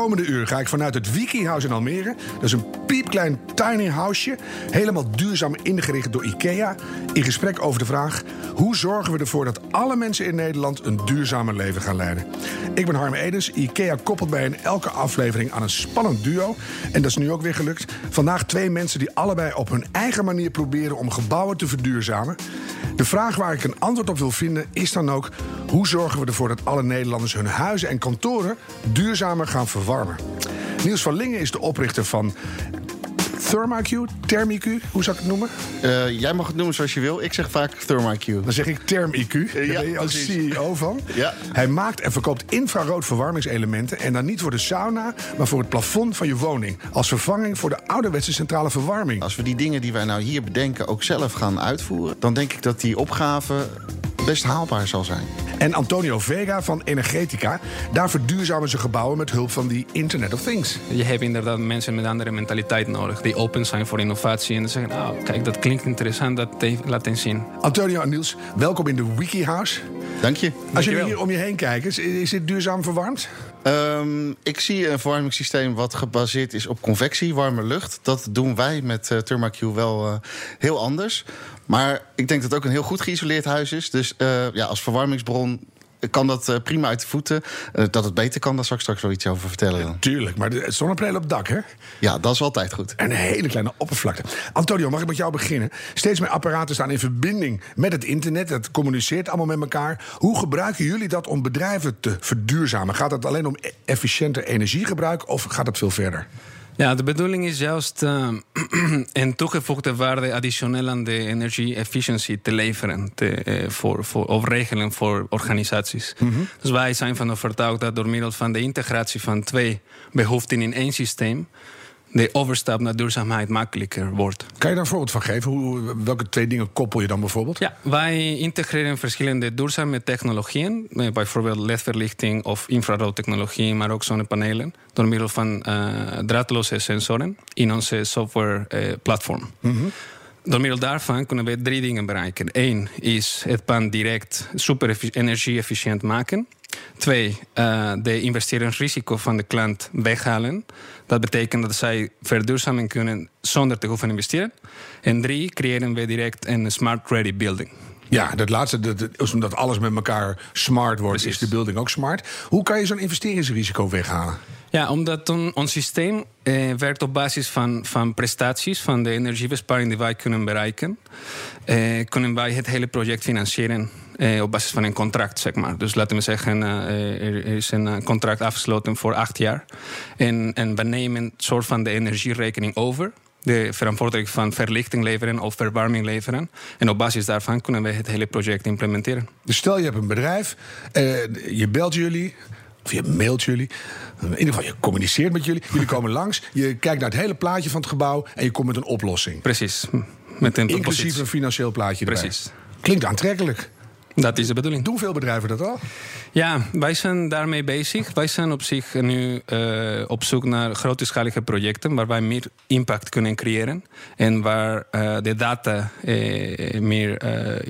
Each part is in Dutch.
komende uur ga ik vanuit het Wiki House in Almere. Dat is een piepklein tiny houseje. Helemaal duurzaam ingericht door IKEA. In gesprek over de vraag: hoe zorgen we ervoor dat alle mensen in Nederland een duurzamer leven gaan leiden? Ik ben Harm Edens. IKEA koppelt mij in elke aflevering aan een spannend duo. En dat is nu ook weer gelukt. Vandaag twee mensen die allebei op hun eigen manier proberen om gebouwen te verduurzamen. De vraag waar ik een antwoord op wil vinden is dan ook: hoe zorgen we ervoor dat alle Nederlanders hun huizen en kantoren duurzamer gaan verwarmen? Niels van Lingen is de oprichter van ThermaQ, ThermIQ, hoe zou ik het noemen? Uh, jij mag het noemen zoals je wil. Ik zeg vaak ThermaQ. Dan zeg ik ThermIQ. Uh, Daar ja, ben je als CEO van. Ja. Hij maakt en verkoopt infrarood verwarmingselementen. En dan niet voor de sauna, maar voor het plafond van je woning. Als vervanging voor de ouderwetse centrale verwarming. Als we die dingen die wij nou hier bedenken ook zelf gaan uitvoeren... dan denk ik dat die opgave best haalbaar zal zijn. En Antonio Vega van Energetica. Daar verduurzamen ze gebouwen met hulp van die Internet of Things. Je hebt inderdaad mensen met andere mentaliteit nodig. Die open zijn voor innovatie. En zeggen, oh, kijk, dat klinkt interessant, dat laat eens zien. Antonio en Niels, welkom in de WikiHouse. Dank je. Als je hier om je heen kijkt, is dit duurzaam verwarmd? Um, ik zie een verwarmingssysteem wat gebaseerd is op convectie, warme lucht. Dat doen wij met uh, ThermaQ wel uh, heel anders. Maar ik denk dat het ook een heel goed geïsoleerd huis is. Dus uh, ja, als verwarmingsbron kan dat uh, prima uit de voeten. Uh, dat het beter kan, daar zal ik straks wel iets over vertellen. Ja, tuurlijk, maar de zonnepanelen op het dak, hè? Ja, dat is altijd goed. En een hele kleine oppervlakte. Antonio, mag ik met jou beginnen? Steeds meer apparaten staan in verbinding met het internet. Het communiceert allemaal met elkaar. Hoe gebruiken jullie dat om bedrijven te verduurzamen? Gaat het alleen om efficiënter energiegebruik of gaat het veel verder? Ja, de bedoeling is juist uh, een toegevoegde waarde additioneel aan de energie-efficiëntie te leveren te, uh, voor, voor, of regelen voor organisaties. Mm -hmm. Dus wij zijn van overtuigd dat door middel van de integratie van twee behoeften in één systeem de overstap naar duurzaamheid makkelijker wordt. Kan je daar een voorbeeld van geven? Hoe, welke twee dingen koppel je dan bijvoorbeeld? Ja, wij integreren verschillende duurzame technologieën, bijvoorbeeld ledverlichting of infraroodtechnologie, maar ook zonnepanelen, door middel van uh, draadloze sensoren in onze softwareplatform. Uh, mm -hmm. Door middel daarvan kunnen we drie dingen bereiken. Eén is het pand direct super energie-efficiënt maken. Twee, uh, de investeringsrisico van de klant weghalen. Dat betekent dat zij verduurzaming kunnen zonder te hoeven investeren. En drie, creëren we direct een smart ready building. Ja, dat laatste, dat, dat, omdat alles met elkaar smart wordt, Precies. is de building ook smart. Hoe kan je zo'n investeringsrisico weghalen? Ja, omdat on, ons systeem eh, werkt op basis van, van prestaties, van de energiebesparing die wij kunnen bereiken. Eh, kunnen wij het hele project financieren eh, op basis van een contract, zeg maar. Dus laten we zeggen, uh, er is een contract afgesloten voor acht jaar. En, en we nemen een soort van de energierekening over de verantwoordelijk van verlichting leveren of verwarming leveren. En op basis daarvan kunnen we het hele project implementeren. Dus stel je hebt een bedrijf, je belt jullie. Of je mailt jullie. In ieder geval, je communiceert met jullie. Jullie komen langs. Je kijkt naar het hele plaatje van het gebouw. En je komt met een oplossing. Precies. Met een Inclusief een financieel plaatje erbij. Precies. Klinkt aantrekkelijk. Dat is de bedoeling. Doen veel bedrijven dat al? Ja, wij zijn daarmee bezig. Wij zijn op zich nu uh, op zoek naar grootschalige projecten waar wij meer impact kunnen creëren en waar uh, de data uh, meer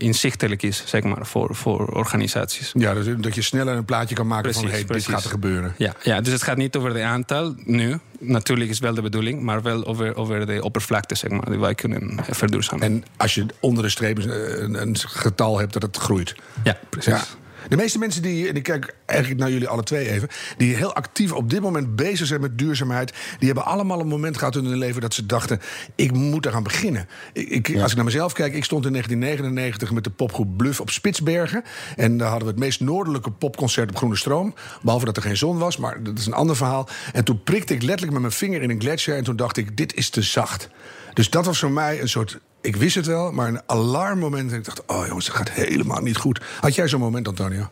inzichtelijk is, zeg maar, voor, voor organisaties. Ja, dus dat je sneller een plaatje kan maken precies, van hey, precies. dit gaat er gebeuren. Ja, ja, dus het gaat niet over de aantal nu. Natuurlijk is wel de bedoeling, maar wel over, over de oppervlakte, zeg maar, die wij kunnen verduurzamen. En als je onder de streep een, een getal hebt dat het groeit. Ja, precies. Ja. De meeste mensen die, en ik kijk eigenlijk naar jullie alle twee even, die heel actief op dit moment bezig zijn met duurzaamheid, die hebben allemaal een moment gehad in hun leven dat ze dachten: ik moet eraan beginnen. Ik, ja. Als ik naar mezelf kijk, ik stond in 1999 met de popgroep Bluff op Spitsbergen. En daar hadden we het meest noordelijke popconcert op Groene Stroom. Behalve dat er geen zon was, maar dat is een ander verhaal. En toen prikte ik letterlijk met mijn vinger in een gletsjer en toen dacht ik: dit is te zacht. Dus dat was voor mij een soort ik wist het wel, maar een alarmmoment. En ik dacht, oh jongens, dat gaat helemaal niet goed. Had jij zo'n moment, Antonio?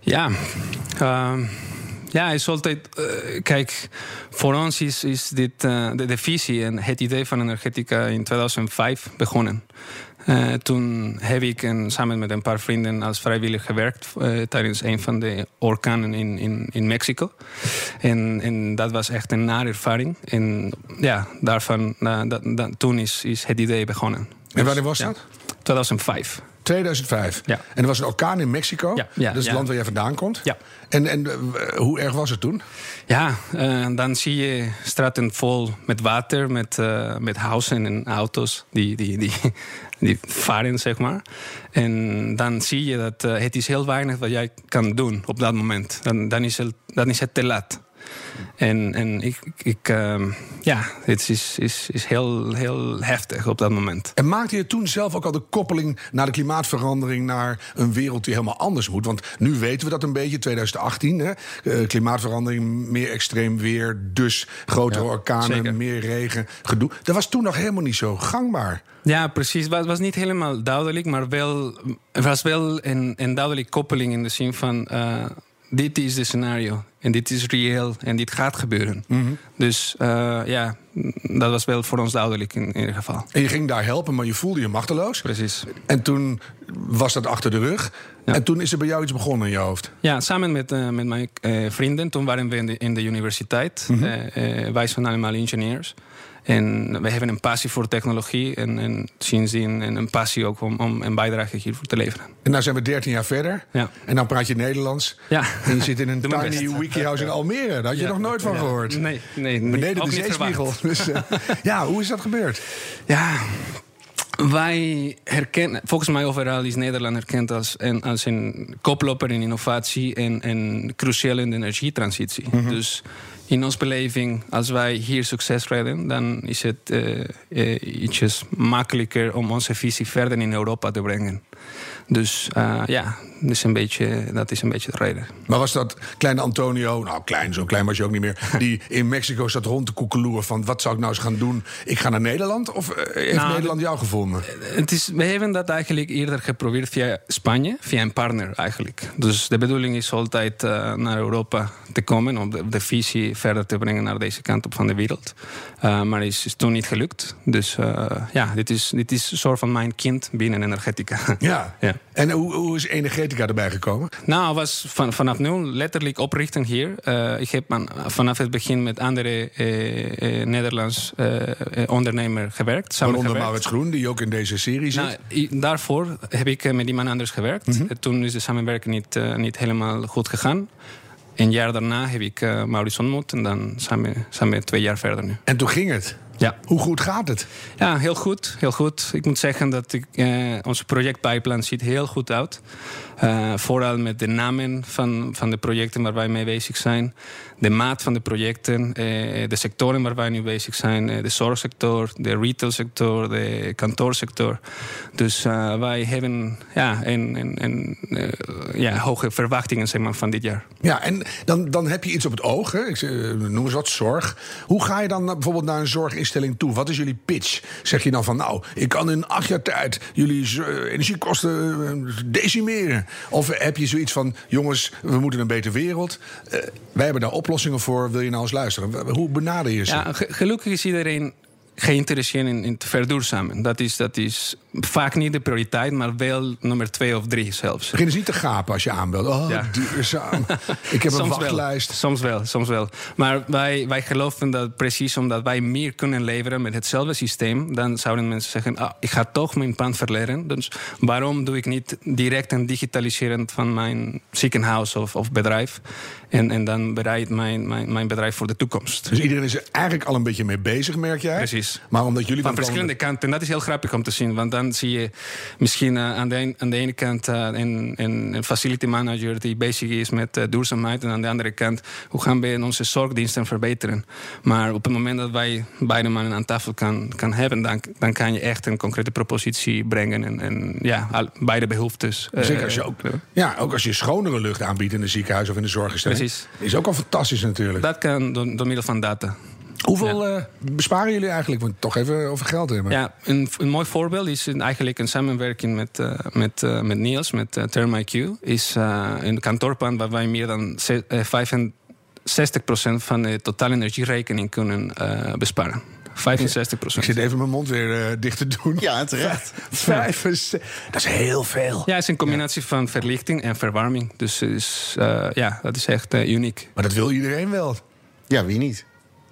Ja, uh, ja, is altijd. Uh, kijk, voor ons is, is dit uh, de, de, visie en het idee van Energetica in 2005 begonnen. Uh, toen heb ik en samen met een paar vrienden als vrijwilliger gewerkt uh, tijdens een van de orkanen in, in, in Mexico. En, en dat was echt een nare ervaring. En ja, daarvan, uh, dat, dat, toen is, is het idee begonnen. En wanneer was dat? Ja, 2005. 2005. Ja. En er was een orkaan in Mexico. Ja, ja, dat is het land waar jij vandaan komt. Ja. En, en eh, hoe erg was het toen? Ja, eh, dan zie je straten vol met water, met, eh, met huizen en auto's die, die, die, die varen, zeg maar. En dan zie je dat het is heel weinig wat jij kan doen op dat moment. Dan, dan, is, het, dan is het te laat. En, en ik, ik ehm, ja, het is, is, is heel, heel heftig op dat moment. En maakte je toen zelf ook al de koppeling naar de klimaatverandering, naar een wereld die helemaal anders moet? Want nu weten we dat een beetje, 2018. Hè? Eh, klimaatverandering, meer extreem weer, dus grotere Ja, orkanen, zeker. meer regen, gedoe. Dat was toen nog helemaal niet zo gangbaar. Ja, precies. Het was, niet helemaal duidelijk, maar wel, er was wel een, een duidelijke koppeling in de zin van: eh, dit is de scenario en dit is reëel en dit gaat gebeuren. Dus eh, ja, dat was wel voor ons duidelijk in, in ieder geval. En je ging daar helpen, maar je voelde je machteloos. Precies. En toen was dat achter de rug. Ja. En toen is er bij jou iets begonnen in je hoofd. Ja, samen met, eh, met mijn eh, vrienden. Toen waren we in de, in de universiteit. Eh, wij zijn allemaal ingenieurs. En wij hebben een passie voor technologie. En, en sindsdien en een passie ook om, om een bijdrage hiervoor te leveren. En nou zijn we 13 jaar verder. Ja. En dan praat je Nederlands. Ja. En je zit in een tiny best. wikihouse in Almere. Daar had je Ja. nog nooit van gehoord. Nee, nee. niet- Beneden de zeespiegel. Dus, eh, ja, hoe is dat gebeurd? Ja, wij herkennen, volgens mij overal is Nederland herkend als een, als een koploper in innovatie en, en cruciaal in de energietransitie. Dus in onze beleving, als wij hier succes redden, dan is het eh, ietsjes makkelijker om onze visie verder in Europa te brengen. Dus eh, ja, dat is, een beetje, dat is een beetje de reden. Maar was dat kleine Antonio, nou klein, zo klein was je ook niet meer... die in Mexico zat rond te koekeloeren van... wat zou ik nou eens gaan doen? Ik ga naar Nederland? Of eh, heeft Nou, Nederland jou gevonden? Het is, we hebben dat eigenlijk eerder geprobeerd via Spanje, via een partner eigenlijk. Dus de bedoeling is altijd eh, naar Europa te komen om de, de visie verder te brengen naar deze kant op van de wereld. Maar is, is toen niet gelukt. Dus ja, dit is, dit is een soort van mijn kind binnen energetica. Ja. Ja. En hoe, hoe is energetica erbij gekomen? Nou, was van, vanaf nu letterlijk oprichten hier. Eh, ik heb vanaf het begin met andere eh, Nederlands ondernemer gewerkt. Waaronder samengewerkt. Maurits Groen, die ook in deze serie zit. Nou, i- daarvoor heb ik met iemand anders gewerkt. Mhm. Toen is de samenwerking niet, niet helemaal goed gegaan. Een jaar daarna heb ik Maurits ontmoet en dan we twee jaar verder nu. En toen ging het. Ja. Hoe goed gaat het? Ja, heel goed, heel goed. Ik moet zeggen dat ik, eh, onze projectpipeline ziet heel goed uit. Eh, vooral met de namen van, van de projecten waar wij mee bezig zijn. De maat van de projecten. eh, de sectoren waar wij nu bezig zijn. eh, de zorgsector, de retailsector, de kantoorsector. Dus eh, wij hebben ja, een, eh, ja, hoge verwachtingen zeg maar, van dit jaar. Ja, en dan, dan heb je iets op het oog. Hè? Ik eh, noem eens wat, zorg. Hoe ga je dan bijvoorbeeld naar een zorginstelling toe? Wat is jullie pitch? Zeg je dan van, nou, ik kan in acht jaar tijd... jullie eh, energiekosten eh, Of heb je zoiets van, jongens, we moeten een betere wereld. Eh, wij hebben daar oplossingen voor. Wil je nou eens luisteren? Hoe benader je ze? Ja, ge- gelukkig is iedereen geïnteresseerd in, in te verduurzamen. Dat is, dat is vaak niet de prioriteit, maar wel nummer twee of drie zelfs. Begin eens niet te gapen als je aanbelt. Oh, Ja. duurzaam. Ik heb een wachtlijst. Wel, soms wel, soms wel. Maar wij, wij geloven dat precies omdat wij meer kunnen leveren met hetzelfde systeem, dan zouden mensen zeggen: ah, ik ga toch mijn pand verleren. Dus waarom doe ik niet direct een digitaliseren van mijn ziekenhuis of, of bedrijf? En, en dan bereid mijn, mijn, mijn bedrijf voor de toekomst. Dus iedereen is er eigenlijk al een beetje mee bezig, merk jij? Precies. Maar omdat jullie Van verschillende kanten. En dat is heel grappig om te zien. Want dan zie je misschien eh, aan, de een- aan de ene kant eh, een, een, facility manager die bezig is met eh, duurzaamheid. En aan de andere kant, hoe gaan we onze zorgdiensten verbeteren? Maar op het moment dat wij beide mannen aan tafel kan, kan hebben, dan, dan kan je echt een concrete propositie brengen. En, en ja, al- beide behoeftes. eh, Zeker als je ook, ja, ook als je schonere lucht aanbiedt in een ziekenhuis of in de zorginstelling. Precies. Is ook al fantastisch natuurlijk. Dat kan door, door middel van data. Hoeveel eh, besparen jullie eigenlijk? Want toch even over geld hebben. Ja, een, een mooi voorbeeld is eigenlijk een samenwerking met, eh, met, eh, met Niels, met ThermIQ. Is een kantoorpand waar wij meer dan ze- eh, 65% van de totale energierekening kunnen besparen. 65% Ik zit even mijn mond weer eh, dicht te doen. Ja, terecht. Vijf ze- Dat is heel veel. Ja, het is een combinatie van verlichting en verwarming. Dus het is, eh, ja, dat is echt eh, uniek. Maar dat wil iedereen wel. Ja, wie niet?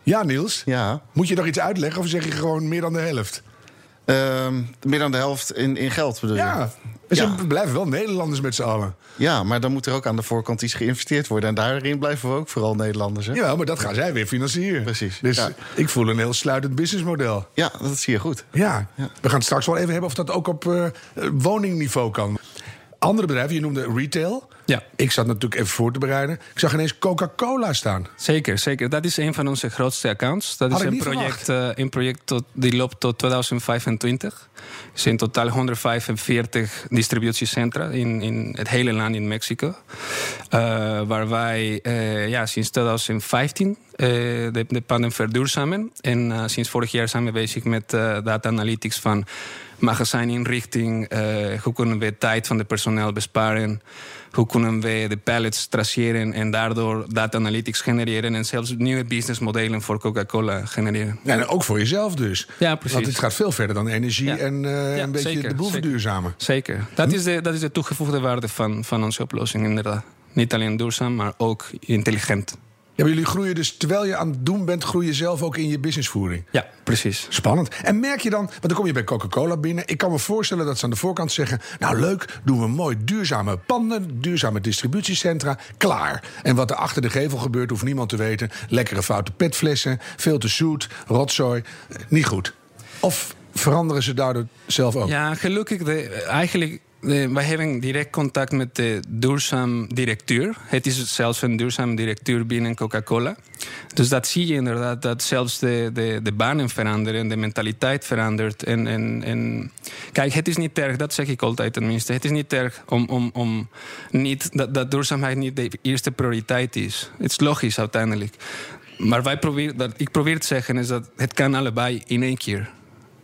Ja, Niels? Ja. Moet je nog iets uitleggen of zeg je gewoon meer dan de helft? Ehm, meer dan de helft in, in geld bedoel je? Ja, dus Ja. we blijven wel Nederlanders met z'n allen. Ja, maar dan moet er ook aan de voorkant iets geïnvesteerd worden. En daarin blijven we ook vooral Nederlanders. Hè? Ja. Maar dat gaan zij weer financieren. Precies, Dus ja. ik voel een heel sluitend businessmodel. dat zie je goed. Ja. we gaan het straks wel even hebben of dat ook op eh, woningniveau kan. Andere bedrijven, je noemde retail. Ja. Ik zat natuurlijk even voor te bereiden. Ik zag ineens Coca-Cola staan. Zeker, zeker. Dat is een van onze grootste accounts. Dat Had is een project, een project tot, die loopt tot 2025. Er zijn totaal 145 distributiecentra in, in het hele land in Mexico. Eh, waar wij eh, ja, sinds 2015 eh, de, de panden verduurzamen. En sinds vorig jaar zijn we bezig met data analytics van magazijninrichting. hoe kunnen we tijd van de personeel besparen? Hoe kunnen we de pallets traceren en daardoor data analytics genereren en zelfs nieuwe businessmodellen voor Coca-Cola genereren? Ja, en ook voor jezelf dus. Ja, precies. Want het gaat veel verder dan energie Ja. en eh, Ja, een beetje zeker, de boel verduurzamen. Zeker. Dat is de, dat is de toegevoegde waarde van, van onze oplossing, inderdaad. Niet alleen duurzaam, maar ook intelligent. Ja, maar jullie groeien dus, terwijl je aan het doen bent, groei je zelf ook in je businessvoering. Ja, precies. Spannend. En merk je dan, want dan kom je bij Coca-Cola binnen. Ik kan me voorstellen dat ze aan de voorkant zeggen: Nou, leuk, doen we mooi duurzame panden, duurzame distributiecentra, klaar. En wat er achter de gevel gebeurt, hoeft niemand te weten. Lekkere foute petflessen, veel te zoet, rotzooi. Eh, Niet goed. Of veranderen ze daardoor zelf ook? Ja, gelukkig, de, eigenlijk, wij hebben direct contact met de duurzaam directeur. Het is zelfs een duurzaam directeur binnen Coca-Cola. Dus dat zie je inderdaad, dat zelfs de, de, de banen veranderen, de mentaliteit verandert. En, en, en kijk, het is niet erg, dat zeg ik altijd tenminste. Het is niet erg om, om, om niet, dat, dat duurzaamheid niet de eerste prioriteit is. Het is logisch uiteindelijk. Maar wij proberen, dat ik probeer te zeggen is dat het kan allebei in één keer.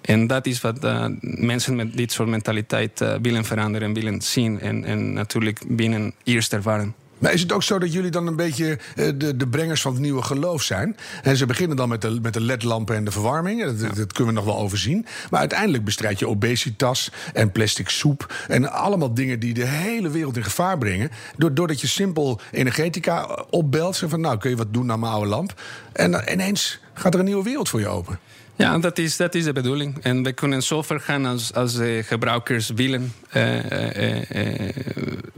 En dat is wat eh, mensen met dit soort mentaliteit eh, willen veranderen en willen zien. En, en natuurlijk binnen eerst ervaren. Maar is het ook zo dat jullie dan een beetje eh, de, de brengers van het nieuwe geloof zijn? En ze beginnen dan met de, met de ledlampen en de verwarming. Dat, dat kunnen we nog wel overzien. Maar uiteindelijk bestrijd je obesitas en plastic soep. En allemaal dingen die de hele wereld in gevaar brengen. Door- Doordat je simpel energetica opbelt. Zeg van nou kun je wat doen aan mijn oude lamp. En ineens gaat er een nieuwe wereld voor je open. Ja, dat is, dat is de bedoeling. En we kunnen zo ver gaan als, als de gebruikers willen. Eh, eh, eh, eh,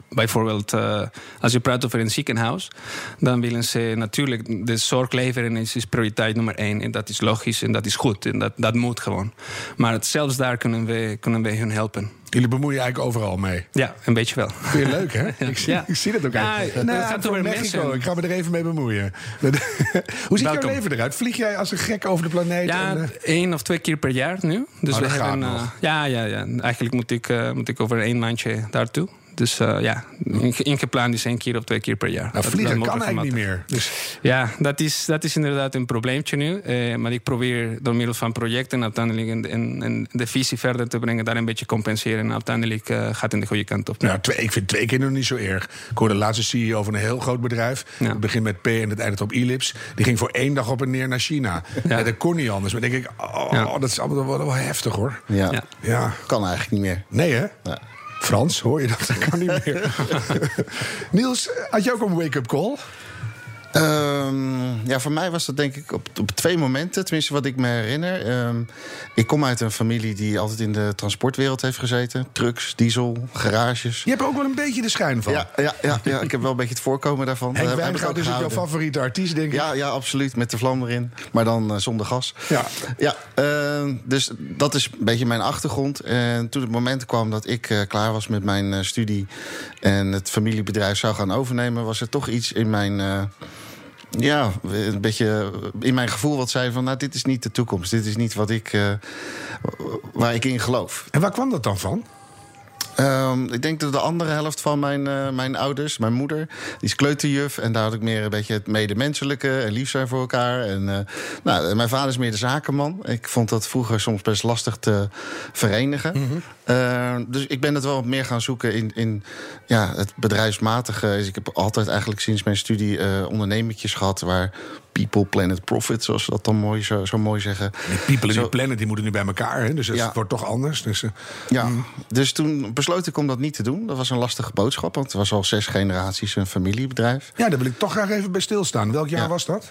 bijvoorbeeld, eh, als je praat over een ziekenhuis, dan willen ze natuurlijk de zorg leveren is, prioriteit nummer één. En dat is logisch en dat is goed. En dat, dat moet gewoon. Maar zelfs daar kunnen we, kunnen we hun helpen. Jullie bemoeien je eigenlijk overal mee. Ja, een beetje wel. Vind je leuk, hè? Ik, zie, Ja. ik zie dat ook Ja, eigenlijk. Nou, gaat Mexico. mensen. Ik ga me er even mee bemoeien. Hoe ziet jouw leven eruit? Vlieg jij als een gek over de planeet? Ja, en, eh, één of twee keer per jaar nu. Dus Oh, we hebben. eh, ja, ja, ja. Eigenlijk moet ik, eh, moet ik over één maandje daartoe. Dus eh, ja, inge- ingepland is één keer of twee keer per jaar. nou, Dat- vliegen kan eigenlijk niet meer. Dus Ja, dat is, dat is inderdaad een probleempje nu. Eh, maar ik probeer door middel van projecten uiteindelijk en, en, en de visie verder te brengen, daar een beetje compenseren. En uiteindelijk eh, gaat het in de goede kant op. nou, twee, ik vind twee keer nog niet zo erg. Ik hoorde de laatste CEO van een heel groot bedrijf. Ja. Het begint met P en het eindigt op Ellipse. Die ging voor één dag op en neer naar China. Ja. Ja. dat kon niet anders. Maar dan denk ik, oh, Ja. dat is allemaal wel, wel heftig hoor. Ja. Ja. Ja, Kan eigenlijk niet meer. nee hè? Frans, hoor je dat? Dat kan niet meer. Niels, had je ook een wake-up call? Ehm, ja, voor mij was dat denk ik op, op twee momenten, tenminste wat ik me herinner. Ehm, ik kom uit een familie die altijd in de transportwereld heeft gezeten. Trucks, diesel, garages. Je hebt er ook wel een beetje de schijn van. Ja, ja, ja, ja, ik heb wel een beetje het voorkomen daarvan. Henk Wijngaard is ook jouw favoriete artiest, denk ik. Ja, ja, absoluut. Met de vlam erin. Maar dan eh, zonder gas. Ja. Ja, eh, dus dat is een beetje mijn achtergrond. En toen het moment kwam dat ik eh, klaar was met mijn eh, studie... en het familiebedrijf zou gaan overnemen... was er toch iets in mijn... ja, een beetje in mijn gevoel wat zei van... nou, dit is niet de toekomst. Dit is niet wat ik, eh, waar ik in geloof. En waar kwam dat dan van? Ehm, ik denk dat de andere helft van mijn, eh, mijn ouders, mijn moeder, die is kleuterjuf. En daar had ik meer een beetje het medemenselijke en lief zijn voor elkaar. En, eh, nou, en mijn vader is meer de zakenman. Ik vond dat vroeger soms best lastig te verenigen. Eh, dus ik ben het wel wat meer gaan zoeken in, in ja, het bedrijfsmatige. Dus ik heb altijd eigenlijk sinds mijn studie eh ondernemertjes gehad waar people, planet, profit, zoals ze dat dan mooi, zo, zo mooi zeggen. Die people in Zo- die planet die moeten nu bij elkaar. Hè? Dus het Ja. wordt toch anders. Dus, Ja, dus toen besloot ik om dat niet te doen. Dat was een lastige boodschap, want het was al zes generaties een familiebedrijf. ja, daar wil ik toch graag even bij stilstaan. Welk jaar Ja. was dat?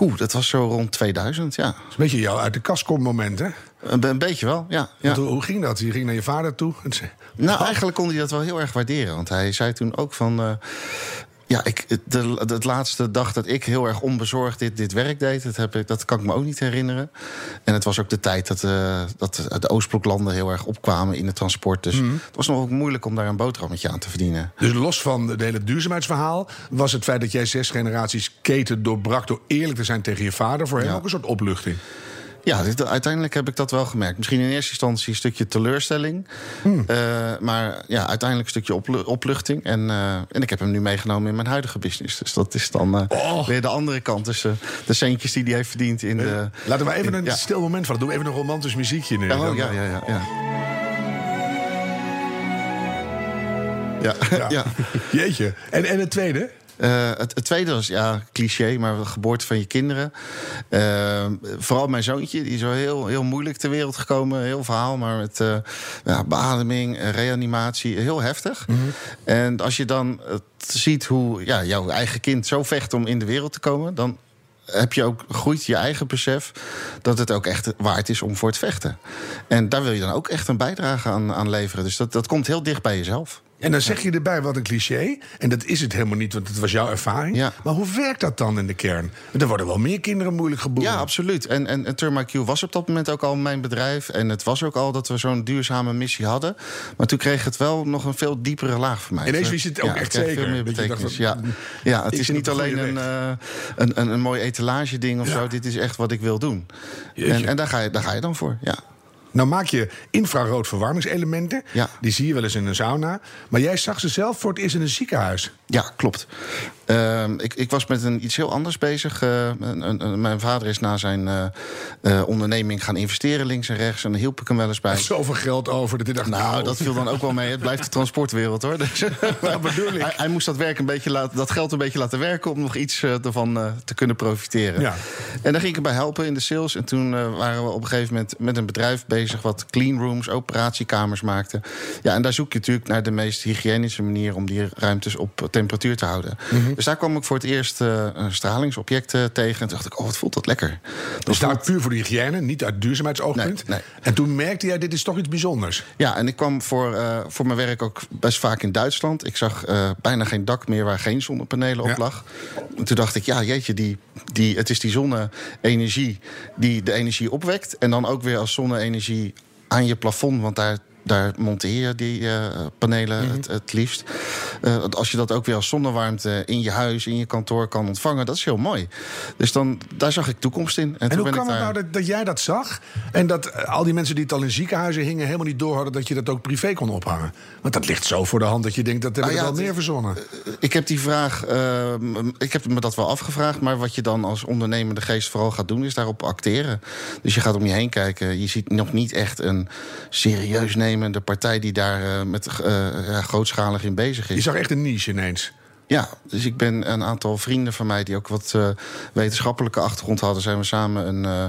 Oeh, dat was zo rond 2000, ja. Een beetje jouw uit de kast komt moment, hè? Een, een beetje wel, ja. ja. Hoe, ging dat? Je ging naar je vader toe en zei... Nou, eigenlijk kon hij dat wel heel erg waarderen. Want hij zei toen ook van... eh, ja, ik, de, de, laatste dag dat ik heel erg onbezorgd dit, dit werk deed... Dat, heb ik, dat kan ik me ook niet herinneren. En het was ook de tijd dat, eh, dat de Oostbloklanden heel erg opkwamen in het transport. Dus Mhm. het was nog ook moeilijk om daar een boterhammetje aan te verdienen. Dus los van het hele duurzaamheidsverhaal... was het feit dat jij zes generaties keten doorbrak... door eerlijk te zijn tegen je vader... voor hem Ja. ook een soort opluchting. Ja, dit, uiteindelijk heb ik dat wel gemerkt. Misschien in eerste instantie een stukje teleurstelling. Hmm. Eh, maar ja, uiteindelijk een stukje oplu- opluchting. En, eh, en ik heb hem nu meegenomen in mijn huidige business. Dus dat is dan eh, Oh. weer de andere kant. Dus de centjes die hij heeft verdiend in de... Laten we even in- een ja. stil moment van. Doe even een romantisch muziekje nu. Ja, oh, ja, ja, ja, ja. Ja, Ja. ja. Jeetje. En, en het tweede? Eh, het, het tweede was, ja, cliché, maar de geboorte van je kinderen. Eh, vooral mijn zoontje, die is wel heel, heel moeilijk ter wereld gekomen. Heel verhaal, maar met eh, ja, beademing, reanimatie, heel heftig. En als je dan ziet hoe ja, jouw eigen kind zo vecht om in de wereld te komen... dan heb je ook, groeit je eigen besef dat het ook echt waard is om voor te vechten. En daar wil je dan ook echt een bijdrage aan, aan leveren. Dus dat, dat komt heel dicht bij jezelf. En dan zeg je erbij wat een cliché. En dat is het helemaal niet, want het was jouw ervaring. Ja. Maar hoe werkt dat dan in de kern? Er worden wel meer kinderen moeilijk geboren. Ja, absoluut. En, en, en Turma Q was op dat moment ook al mijn bedrijf. En het was ook al dat we zo'n duurzame missie hadden. Maar toen kreeg het wel nog een veel diepere laag voor mij. Ineens wist je het ook Ja, echt zeker. Veel meer betekenis. ja. ja, het is niet alleen een, eh, een, een, een mooi etalage ding of Ja. zo. Dit is echt wat ik wil doen. En, en daar, ga je, daar ga je dan voor, ja. Nou maak je infrarood verwarmingselementen. Ja. Die zie je wel eens in een sauna. Maar jij zag ze zelf voor het eerst in een ziekenhuis. Ja, klopt. Ehm, ik, ik was met een, iets heel anders bezig. Eh, een- een- een- mijn vader is na zijn eh, eh, onderneming gaan investeren links en rechts. En daar hielp ik hem wel eens bij. Zoveel geld over dat hij dacht... Nou, dat viel dan ook wel mee. Het blijft de transportwereld hoor. Dus, Dat bedoel ik. Hij, hij moest dat, werk een beetje laten, dat geld een beetje laten werken om nog iets ervan te kunnen profiteren. Ja. En daar ging ik erbij helpen in de sales. En toen waren we op een gegeven moment met een bedrijf bezig wat clean rooms, operatiekamers maakte. Ja, en daar zoek je natuurlijk naar de meest hygiënische manier om die ruimtes op temperatuur te houden. Mhm. Dus daar kwam ik voor het eerst eh, een stralingsobject eh, tegen. En toen dacht ik, oh, wat voelt dat lekker. Dus daar puur voor de hygiëne, niet uit duurzaamheidsoogpunt. Nee, nee. En toen merkte jij, dit is toch iets bijzonders. Ja, en ik kwam voor, eh, voor mijn werk ook best vaak in Duitsland. Ik zag eh, bijna geen dak meer waar geen zonnepanelen Ja. op lag. En toen dacht ik, ja, jeetje, die, die, het is die zonne-energie die de energie opwekt. En dan ook weer als zonne-energie aan je plafond, want daar. Daar monteer je die eh, panelen Mhm. het, het liefst. Eh, als je dat ook weer als zonnewarmte in je huis, in je kantoor kan ontvangen, dat is heel mooi. Dus dan, daar zag ik toekomst in. En, hoe ben kan het daar... nou dat, dat jij dat zag... en dat eh, al die mensen die het al in ziekenhuizen hingen... helemaal niet doorhadden dat je dat ook privé kon ophangen? Want dat ligt zo voor de hand dat je denkt, dat hebben Nou ja, wel meer verzonnen. Ik heb die vraag, ik heb me dat wel afgevraagd. Maar wat je dan als ondernemende geest vooral gaat doen, is daarop acteren. Dus je gaat om je heen kijken. Je ziet nog niet echt een serieus nemende partij die daar eh, met eh, ja, grootschalig in bezig Je is. zag echt een niche ineens. Ja, dus ik ben een aantal vrienden van mij die ook wat eh, wetenschappelijke achtergrond hadden, zijn we samen een, eh,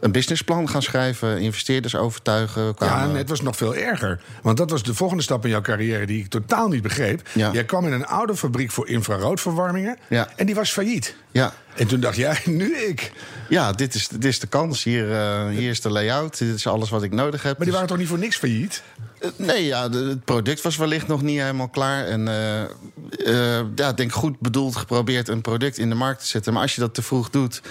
een businessplan gaan schrijven, investeerders overtuigen. Ja, en het was nog veel erger. Want dat was de volgende stap in jouw carrière die ik totaal niet begreep. Ja. Jij kwam in een oude fabriek voor infraroodverwarmingen. Ja. En die was failliet. ja. En toen dacht jij, nu ik. Ja, dit is, dit is de kans. Hier, eh, hier is de layout. Dit is alles wat ik nodig heb. Maar die Dus- waren toch niet voor niks failliet? Eh, Nee, ja, de- het product was wellicht nog niet helemaal klaar. En eh, ja, ik denk goed bedoeld geprobeerd een product in de markt te zetten. Maar als je dat te vroeg doet.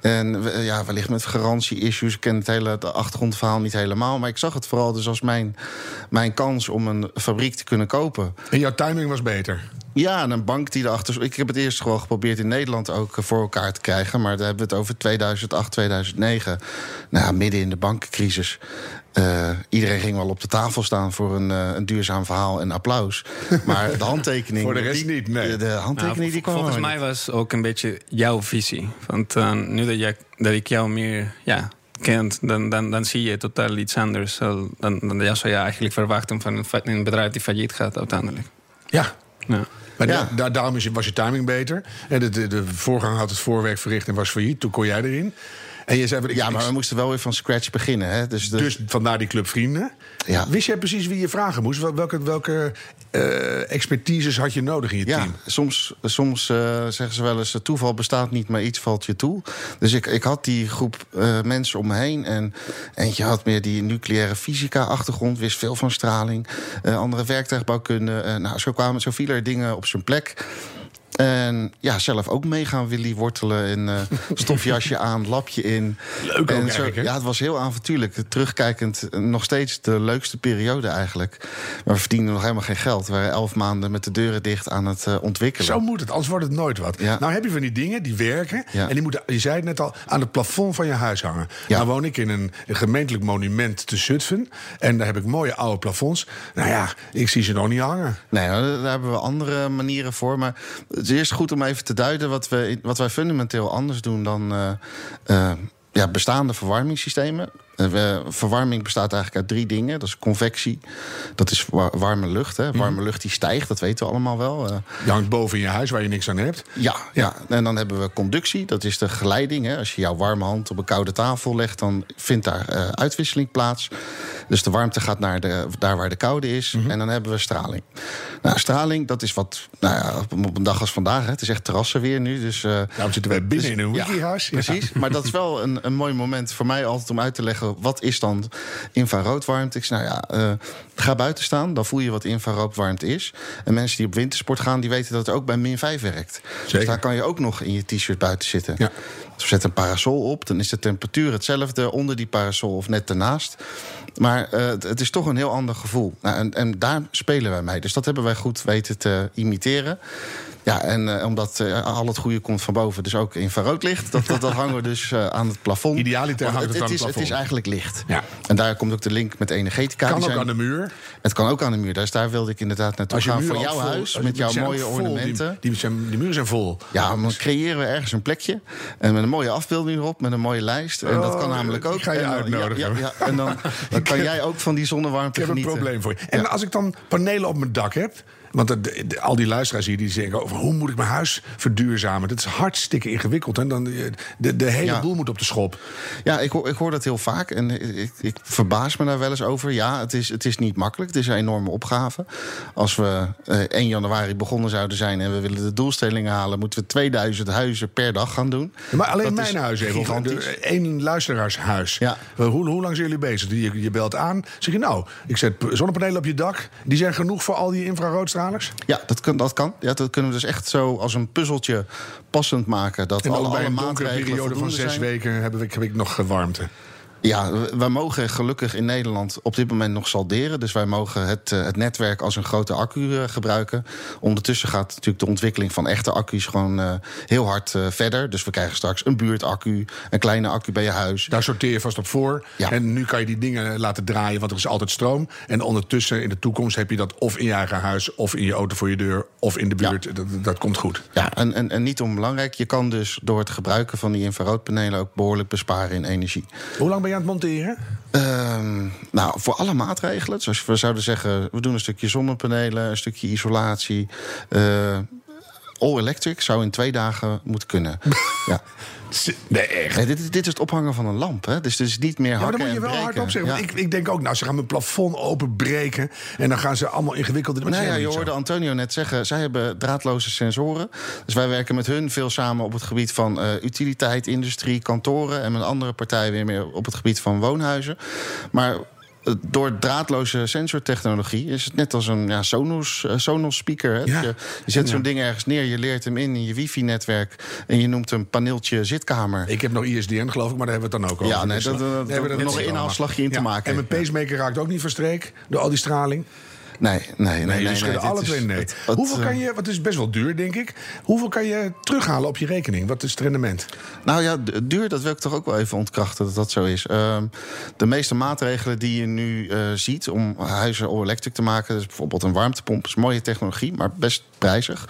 En ja, wellicht met garantie-issues. Ik ken het hele het achtergrondverhaal niet helemaal. Maar ik zag het vooral dus als mijn, mijn kans om een fabriek te kunnen kopen. En jouw timing was beter. Ja, en een bank die erachter... Ik heb het eerst gewoon geprobeerd in Nederland ook voor elkaar te krijgen. Maar daar hebben we het over 2008, 2009. Nou, midden in de bankencrisis. Eh, iedereen ging wel op de tafel staan voor een, eh, een duurzaam verhaal en applaus. Maar de handtekening... Voor de rest die- niet, nee. De, de handtekening Nou, die kwam volgens mij was ook een beetje jouw visie. Want eh, nu dat, jij, dat ik jou meer ja, kent, dan, dan, dan zie je totaal iets anders. Dan, dan, dan ja, zou je eigenlijk verwachten van een, bedrijf die failliet gaat uiteindelijk. Ja. Ja. Maar Ja. da- da- daarom was je timing beter. En de, de, de voorganger had het voorwerk verricht en was failliet. Toen kon jij erin. En je zei, Ja, maar we moesten wel weer van scratch beginnen. Hè? Dus, de, dus vandaar die club vrienden. Ja. Wist jij precies wie je vragen moest? Wel- Welke, welke eh, expertises had je nodig in je ja, team? soms, soms eh, zeggen ze wel eens: toeval bestaat niet, maar iets valt je toe. Dus ik, ik had die groep eh, mensen om me heen. En eentje had meer die nucleaire fysica-achtergrond, wist veel van straling. Andere werktuigbouwkunde. Nou, zo, kwamen, zo vielen er dingen op zijn plek. En ja, zelf ook mee gaan willy wortelen. En eh, stofjasje aan, lapje in. Leuk en hè? Ja, het was heel avontuurlijk. Terugkijkend eh, nog steeds de leukste periode eigenlijk. Maar we verdienden nog helemaal geen geld. We waren elf maanden met de deuren dicht aan het eh, ontwikkelen. Zo moet het, anders wordt het nooit wat. Ja. Nou heb je van die dingen die werken. Ja. En die moeten, je zei het net al, aan het plafond van je huis hangen. Ja. Nou woon ik in een, een gemeentelijk monument te Zutphen. En daar heb ik mooie oude plafonds. Nou ja, ik zie ze nog niet hangen. Nee, daar daar hebben we andere manieren voor. Maar is eerst goed om even te duiden wat, we, wat wij fundamenteel anders doen dan eh, eh, ja, bestaande verwarmingssystemen. Eh, we- verwarming bestaat eigenlijk uit drie dingen. Dat is convectie, dat is wa- warme lucht. Hè. Warme lucht die stijgt, dat weten we allemaal wel. Eh, Je hangt boven in je huis waar je niks aan hebt. ja, ja, en dan hebben we conductie, dat is de geleiding. Hè. Als je jouw warme hand op een koude tafel legt, dan vindt daar eh, uitwisseling plaats. Dus de warmte gaat naar de, daar waar de koude is. En dan hebben we straling. Nou, straling, dat is wat, nou ja, op een dag als vandaag, hè, het is echt terrassen weer nu. Dus, eh, Daarom zitten wij binnen dus- in een wikihuis. Ja. Precies, maar dat is wel een, een mooi moment voor mij altijd om uit te leggen... wat is dan infraroodwarmte? Ik zeg, nou ja, eh, ga buiten staan, dan voel je wat infraroodwarmte is. En mensen die op wintersport gaan, die weten dat het ook bij min 5 werkt. Dus daar kan je ook nog in je t-shirt buiten zitten. Ja. Dus zet een parasol op, dan is de temperatuur hetzelfde onder die parasol of net ernaast. Maar eh, het, het is toch een heel ander gevoel. Nou, en, en daar spelen wij mee. Dus dat hebben wij goed weten te imiteren. Ja, en eh, omdat eh, al het goede komt van boven, dus ook infraroodlicht. Dat, dat, dat hangen we dus aan het plafond. Idealiter hangt het aan het is, plafond. Het is eigenlijk licht. Ja. En daar komt ook de link met energetica. Kan Die ook zijn- aan de muur. Het kan ook aan de muur. Dus daar wilde ik inderdaad naartoe gaan. ook jouw vol- huis, met jouw mooie vol. Die- ornamenten. Die, zijn, die muren zijn vol. Ja, dan creëren we ergens een plekje. En met een mooie afbeelding erop, met een mooie lijst. En dat kan Oh, namelijk ook. ga je En uitnodigen. Ja. En dan, dan kan jij ook van die zonnewarmte Ik heb een genieten. probleem voor je. En als ik dan panelen op mijn dak heb. Want de- de- de- al die luisteraars hier die zeggen over hoe moet ik mijn huis verduurzamen. Dat is hartstikke ingewikkeld. En dan de, de, hele Ja. boel moet op de schop. Ja, ik hoor, ik hoor dat heel vaak. En ik, ik verbaas me daar wel eens over. Ja, het is, het is niet makkelijk. Het is een enorme opgave. Als we eh 1 januari begonnen zouden zijn en we willen de doelstellingen halen, moeten we 2000 huizen per dag gaan doen. Ja, maar alleen Dat mijn huis even. Één luisteraarshuis. Ja. Hoe, hoe lang zijn jullie bezig? Je, je belt aan. Zeg je nou, ik zet zonnepanelen op je dak. Die zijn genoeg voor al die Ja, dat kan. Dat, kan. Ja, dat kunnen we dus echt zo als een puzzeltje passend maken. Dat En alle, een periode van zes zijn. weken heb ik, heb ik nog warmte. Ja, we- wij mogen gelukkig in Nederland op dit moment nog salderen. Dus wij mogen het, eh, het netwerk als een grote accu eh, gebruiken. Ondertussen gaat natuurlijk de ontwikkeling van echte accu's gewoon eh, heel hard verder. Dus we krijgen straks een buurtaccu, een kleine accu bij je huis. Daar sorteer je vast op voor. Ja. En nu kan je die dingen laten draaien, want er is altijd stroom. En ondertussen in de toekomst heb je dat of in je eigen huis... of in je auto voor je deur, of in de buurt. Dat, dat komt goed. Ja, en, en, en niet onbelangrijk, je kan dus door het gebruiken van die infraroodpanelen ook behoorlijk besparen in energie. Hoe lang ben je aan het monteren? Ehm, nou, voor alle maatregelen. Zoals we zouden zeggen, we doen een stukje zonnepanelen, een stukje isolatie. eh, all electric zou in twee dagen moeten kunnen. ja. Nee, echt. Nee, dit, dit is het ophangen van een lamp. Hè? Dus het is niet meer Ja, maar dan moet je wel breken. hardop zeggen. Ja. Ik, ik denk ook, nou, ze gaan mijn plafond openbreken. En dan gaan ze allemaal ingewikkelde... Nou is ja, je hoorde Antonio net zeggen, zij hebben draadloze sensoren. Dus wij werken met hun veel samen op het gebied van eh, utiliteit, industrie, kantoren. En met andere partijen weer meer op het gebied van woonhuizen. Maar door draadloze sensortechnologie is het net als een ja, Sonos, eh, Sonos speaker. Hè? Ja. Je, je zet zo'n ding ergens neer, je leert hem in in je wifi-netwerk. En je noemt een paneeltje zitkamer. Ik heb nog ISDN, geloof ik, maar daar hebben we het dan ook over. Ja, nee, Dus dat- dan- dat- hebben we dat nog een inhaalslagje in te maken. En mijn pacemaker raakt ook niet van streek door al die straling. Nee, nee, nee. Nee, dit alle twee nee. Hoeveel eh, kan je, wat is best wel duur, denk ik. Hoeveel kan je terughalen op je rekening? Wat is het rendement? Nou ja, duur, dat wil ik toch ook wel even ontkrachten dat dat zo is. Ehm, de meeste maatregelen die je nu eh, ziet om huizen all-electric te maken... dus bijvoorbeeld een warmtepomp, is mooie technologie, maar best prijzig.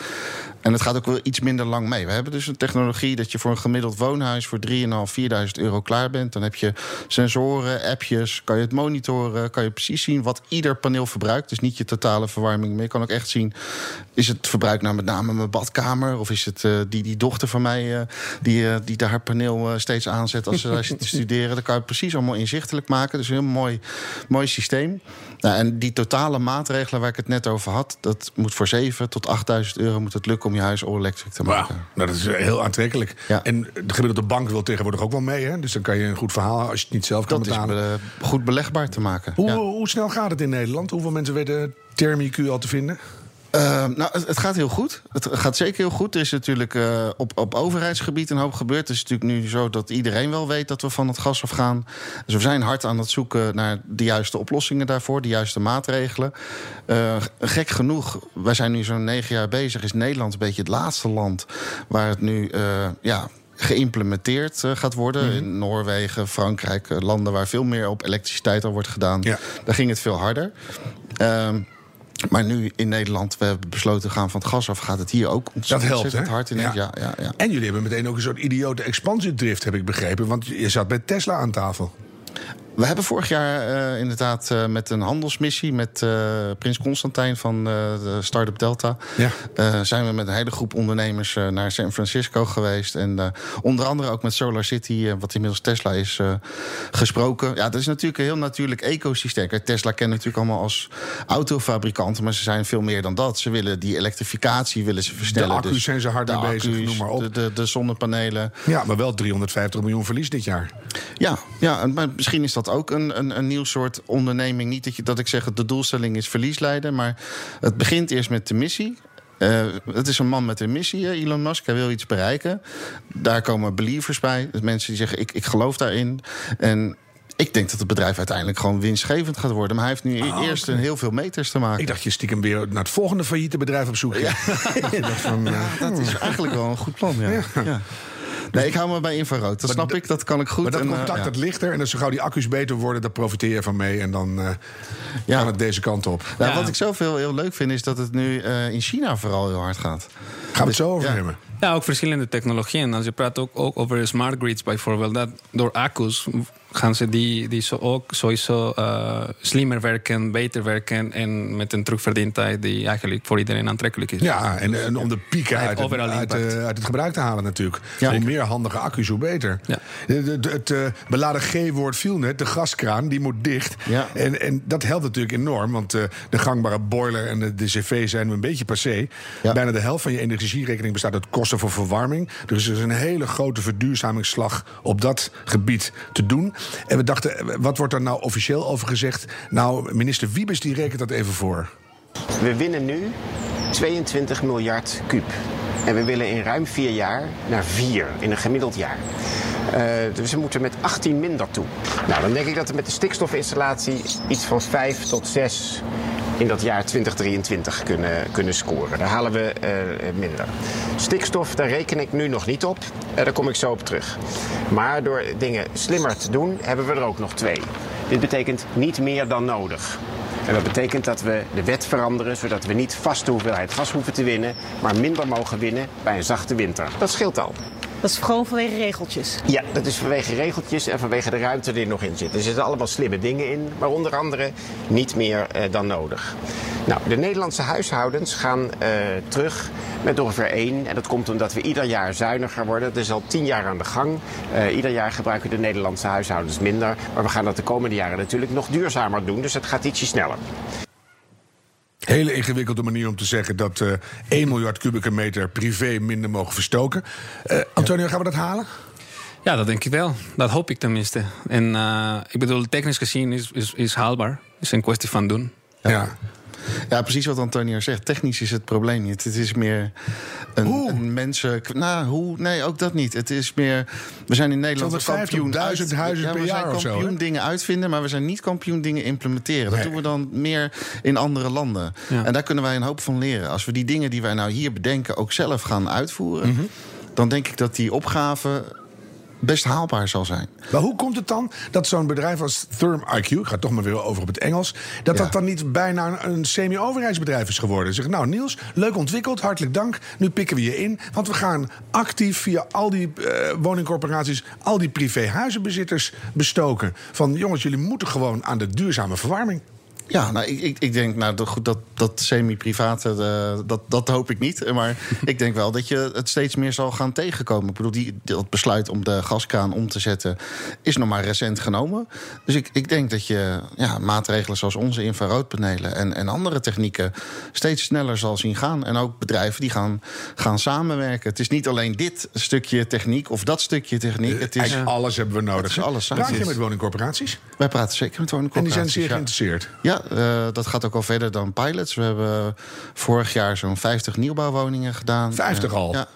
En het gaat ook wel iets minder lang mee. We hebben dus een technologie dat je voor een gemiddeld woonhuis... voor 3.500, 4.000 euro klaar bent. Dan heb je sensoren, appjes, kan je het monitoren... kan je precies zien wat ieder paneel verbruikt. Dus niet je totale verwarming. Maar je kan ook echt zien, is het verbruik nou met name mijn badkamer? Of is het uh, die, die dochter van mij uh, die, uh, die daar haar paneel steeds aanzet als ze zit te studeren? Dat kan je precies allemaal inzichtelijk maken. Dus een heel mooi, mooi systeem. Nou, en die totale maatregelen waar ik het net over had, dat moet voor 7 tot 8000 euro moet het lukken om je huis all-electric te maken. Wow, nou, dat is heel aantrekkelijk. Ja. En de gemiddelde bank wil tegenwoordig ook wel mee. Hè? Dus dan kan je een goed verhaal als je het niet zelf kan dat betalen. Dat is goed belegbaar te maken. Hoe, ja. hoe snel gaat het in Nederland? Hoeveel mensen weten Thermiq al te vinden? Uh, nou, het, gaat heel goed. Het gaat zeker heel goed. Er is natuurlijk uh, op, op overheidsgebied een hoop gebeurd. Het is natuurlijk nu zo dat iedereen wel weet dat we van het gas afgaan. Dus we zijn hard aan het zoeken naar de juiste oplossingen daarvoor, de juiste maatregelen. Uh, gek genoeg, wij zijn nu zo'n negen jaar bezig. Is Nederland een beetje het laatste land waar het nu ja, geïmplementeerd gaat worden. Mm -hmm. In Noorwegen, Frankrijk, landen waar veel meer op elektriciteit al wordt gedaan. Ja. Daar ging het veel harder. Maar nu in Nederland, we hebben besloten te gaan van het gas af, gaat het hier ook ontzettend, dat helpt, hè? hard in. Ja. Ja, ja, ja. En jullie hebben meteen ook een soort idiote expansiedrift, heb ik begrepen. Want je zat bij Tesla aan tafel. We hebben vorig jaar uh, inderdaad uh, met een handelsmissie met uh, Prins Constantijn van de Startup Delta. Ja. zijn we met een hele groep ondernemers naar San Francisco geweest. En onder andere ook met Solar City, wat inmiddels Tesla is, gesproken. Ja, dat is natuurlijk een heel natuurlijk ecosysteem. Tesla kent natuurlijk allemaal als autofabrikanten, maar ze zijn veel meer dan dat. Ze willen die elektrificatie willen ze versnellen. De accu's dus zijn ze hard mee bezig, accu's, noem maar op. De, de, de, zonnepanelen. Ja, maar wel 350 miljoen verlies dit jaar. Ja, ja maar misschien is dat ook een, een, een nieuw soort onderneming. Niet dat, je, dat ik zeg dat de doelstelling is verlies leiden. Maar het begint eerst met de missie. Uh, het is een man met een missie, Elon Musk. Hij wil iets bereiken. Daar komen believers bij. Dus mensen die zeggen, ik, ik geloof daarin. En ik denk dat het bedrijf uiteindelijk gewoon winstgevend gaat worden. Maar hij heeft nu oh, eerst okay. heel veel meters te maken. Ik dacht je stiekem weer naar het volgende failliete bedrijf op zoek. Ja, ja. van, ja dat is eigenlijk wel een goed plan. Ja. Ja. Nee, ik hou me bij infrarood. Dat snap ik, dat kan ik goed. Maar dat en, contact, uh, dat ligt er. En als zo gauw die accu's beter worden, daar profiteer je van mee. En dan uh, ja. gaan het deze kant op. Nou, wat ik zelf heel, heel leuk vind, is dat het nu uh, in China vooral heel hard gaat. Gaan we het zo over hebben. Ja, ook verschillende technologieën. Als je praat ook, ook over smart grids bijvoorbeeld, dat door accu's gaan ze die, die zo ook sowieso uh, slimmer werken, beter werken en met een terugverdientijd die eigenlijk voor iedereen aantrekkelijk is. Ja, en, en om de pieken uit het, uit, uh, uit het gebruik te halen natuurlijk. Ja. Hoe meer handige accu's, hoe beter. Ja. De, het uh, beladen G-woord viel net, de gaskraan, die moet dicht. Ja. En, en dat helpt natuurlijk enorm, want de gangbare boiler en de, de cv zijn een beetje passé. Ja. Bijna de helft van je energierekening bestaat uit kosten voor verwarming. Dus er is een hele grote verduurzamingsslag op dat gebied te doen. En we dachten, wat wordt er nou officieel over gezegd? Nou, minister Wiebes die rekent dat even voor. We winnen nu 22 miljard kuub. En we willen in ruim vier jaar naar vier in een gemiddeld jaar. Uh, dus we moeten met 18 minder toe. Nou, dan denk ik dat we met de stikstofinstallatie iets van 5 tot 6 in dat jaar 2023 kunnen, kunnen scoren. Daar halen we uh, minder. Stikstof, daar reken ik nu nog niet op. Uh, daar kom ik zo op terug. Maar door dingen slimmer te doen, hebben we er ook nog twee. Dit betekent niet meer dan nodig. En dat betekent dat we de wet veranderen, zodat we niet vaste hoeveelheid gas hoeven te winnen, maar minder mogen winnen bij een zachte winter. Dat scheelt al. Dat is gewoon vanwege regeltjes? Ja, dat is vanwege regeltjes en vanwege de ruimte die er nog in zit. Er zitten allemaal slimme dingen in, maar onder andere niet meer uh, dan nodig. Nou, de Nederlandse huishoudens gaan uh, terug met ongeveer één. En dat komt omdat we ieder jaar zuiniger worden. Dat is al tien jaar aan de gang. Uh, ieder jaar gebruiken de Nederlandse huishoudens minder. Maar we gaan dat de komende jaren natuurlijk nog duurzamer doen. Dus het gaat ietsje sneller. Hele ingewikkelde manier om te zeggen dat uh, 1 miljard kubieke meter privé minder mogen verstoken. Uh, Antonio, gaan we dat halen? Ja, dat denk ik wel. Dat hoop ik tenminste. En uh, ik bedoel, technisch gezien is, is, is haalbaar. Het is een kwestie van doen. Ja. ja. Ja, precies wat Antonio zegt. Technisch is het probleem niet. Het is meer een, een mensen. Nou, hoe? Nee, ook dat niet. Het is meer. We zijn in Nederland kampioen. Duizend huizen ja, per jaar of zo. We zijn kampioen dingen uitvinden, maar we zijn niet kampioen dingen implementeren. Dat doen we dan meer in andere landen. Ja. En daar kunnen wij een hoop van leren. Als we die dingen die wij nou hier bedenken ook zelf gaan uitvoeren, mm -hmm. dan denk ik dat die opgave best haalbaar zal zijn. Maar hoe komt het dan dat zo'n bedrijf als Therm IQ, ik ga toch maar weer over op het Engels, dat ja. dat dan niet bijna een semi-overheidsbedrijf is geworden? Zeg, nou Niels, leuk ontwikkeld, hartelijk dank. Nu pikken we je in, want we gaan actief via al die uh, woningcorporaties, al die privéhuizenbezitters bestoken. Van jongens, jullie moeten gewoon aan de duurzame verwarming. Ja, nou, ik, ik, ik denk, nou, goed, dat, dat semi-private, eh, dat, dat hoop ik niet. Maar ik denk wel dat je het steeds meer zal gaan tegenkomen. Ik bedoel, die, dat besluit om de gaskraan om te zetten is nog maar recent genomen. Dus ik, ik denk dat je ja, maatregelen zoals onze infraroodpanelen en, en andere technieken steeds sneller zal zien gaan. En ook bedrijven die gaan, gaan samenwerken. Het is niet alleen dit stukje techniek of dat stukje techniek. Het is, alles hebben we nodig. Het is alles samen. Praat je met woningcorporaties? wij praten zeker met En die woningcorporaties. zijn zeer ja. geïnteresseerd. Ja, eh, dat gaat ook al verder dan pilots. We hebben vorig jaar zo'n 50 nieuwbouwwoningen gedaan. 50 Eh, al? Ja.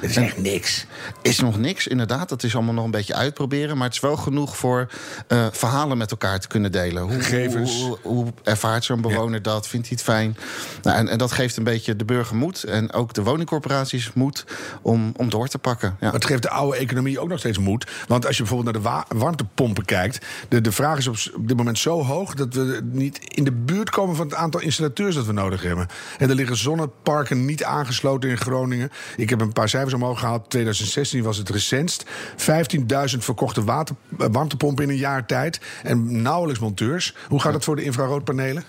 Dat is echt niks. Is nog niks, inderdaad. Dat is allemaal nog een beetje uitproberen. Maar het is wel genoeg voor eh, verhalen met elkaar te kunnen delen. Hoe, Gegevens. Hoe, hoe, hoe ervaart zo'n bewoner dat? Vindt hij het fijn? Nou, en, en dat geeft een beetje de burger moed. En ook de woningcorporaties moed om, om door te pakken. Ja. Maar het geeft de oude economie ook nog steeds moed. Want als je bijvoorbeeld naar de wa- warmtepompen kijkt... De, de vraag is op dit moment zo hoog... dat we niet in de buurt komen van het aantal installateurs dat we nodig hebben. En er liggen zonneparken niet aangesloten in Groningen. Ik heb een paar cijfers omhoog gehaald. 2016 was het recentst. 15.000 verkochte water, eh, warmtepompen in een jaar tijd. En nauwelijks monteurs. Hoe gaat het voor de infraroodpanelen?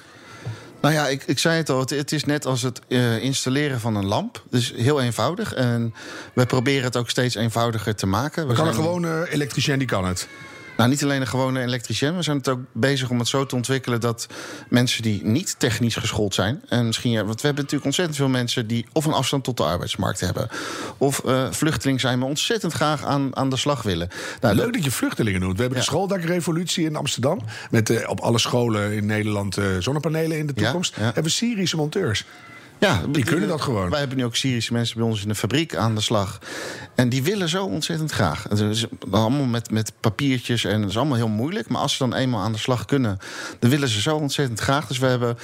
Nou ja, ik, ik zei het al, het, het is net als het eh, installeren van een lamp. Dus heel eenvoudig. En we proberen het ook steeds eenvoudiger te maken. We kan een gewone elektricien, die kan het. Nou, niet alleen een gewone elektricien. We zijn het ook bezig om het zo te ontwikkelen dat mensen die niet technisch geschoold zijn. En misschien, ja, want we hebben natuurlijk ontzettend veel mensen die of een afstand tot de arbeidsmarkt hebben. Of eh, vluchteling zijn, maar ontzettend graag aan, aan de slag willen. Nou, Leuk dat je vluchtelingen noemt. We hebben de schooldakrevolutie in Amsterdam. Met eh, op alle scholen in Nederland eh, zonnepanelen in de toekomst. ja. Hebben we Syrische monteurs. Ja, Die kunnen dat gewoon. Wij hebben nu ook Syrische mensen bij ons in de fabriek aan de slag. En die willen zo ontzettend graag. Het is allemaal met, met papiertjes en het is allemaal heel moeilijk. Maar als ze dan eenmaal aan de slag kunnen, dan willen ze zo ontzettend graag. Dus we hebben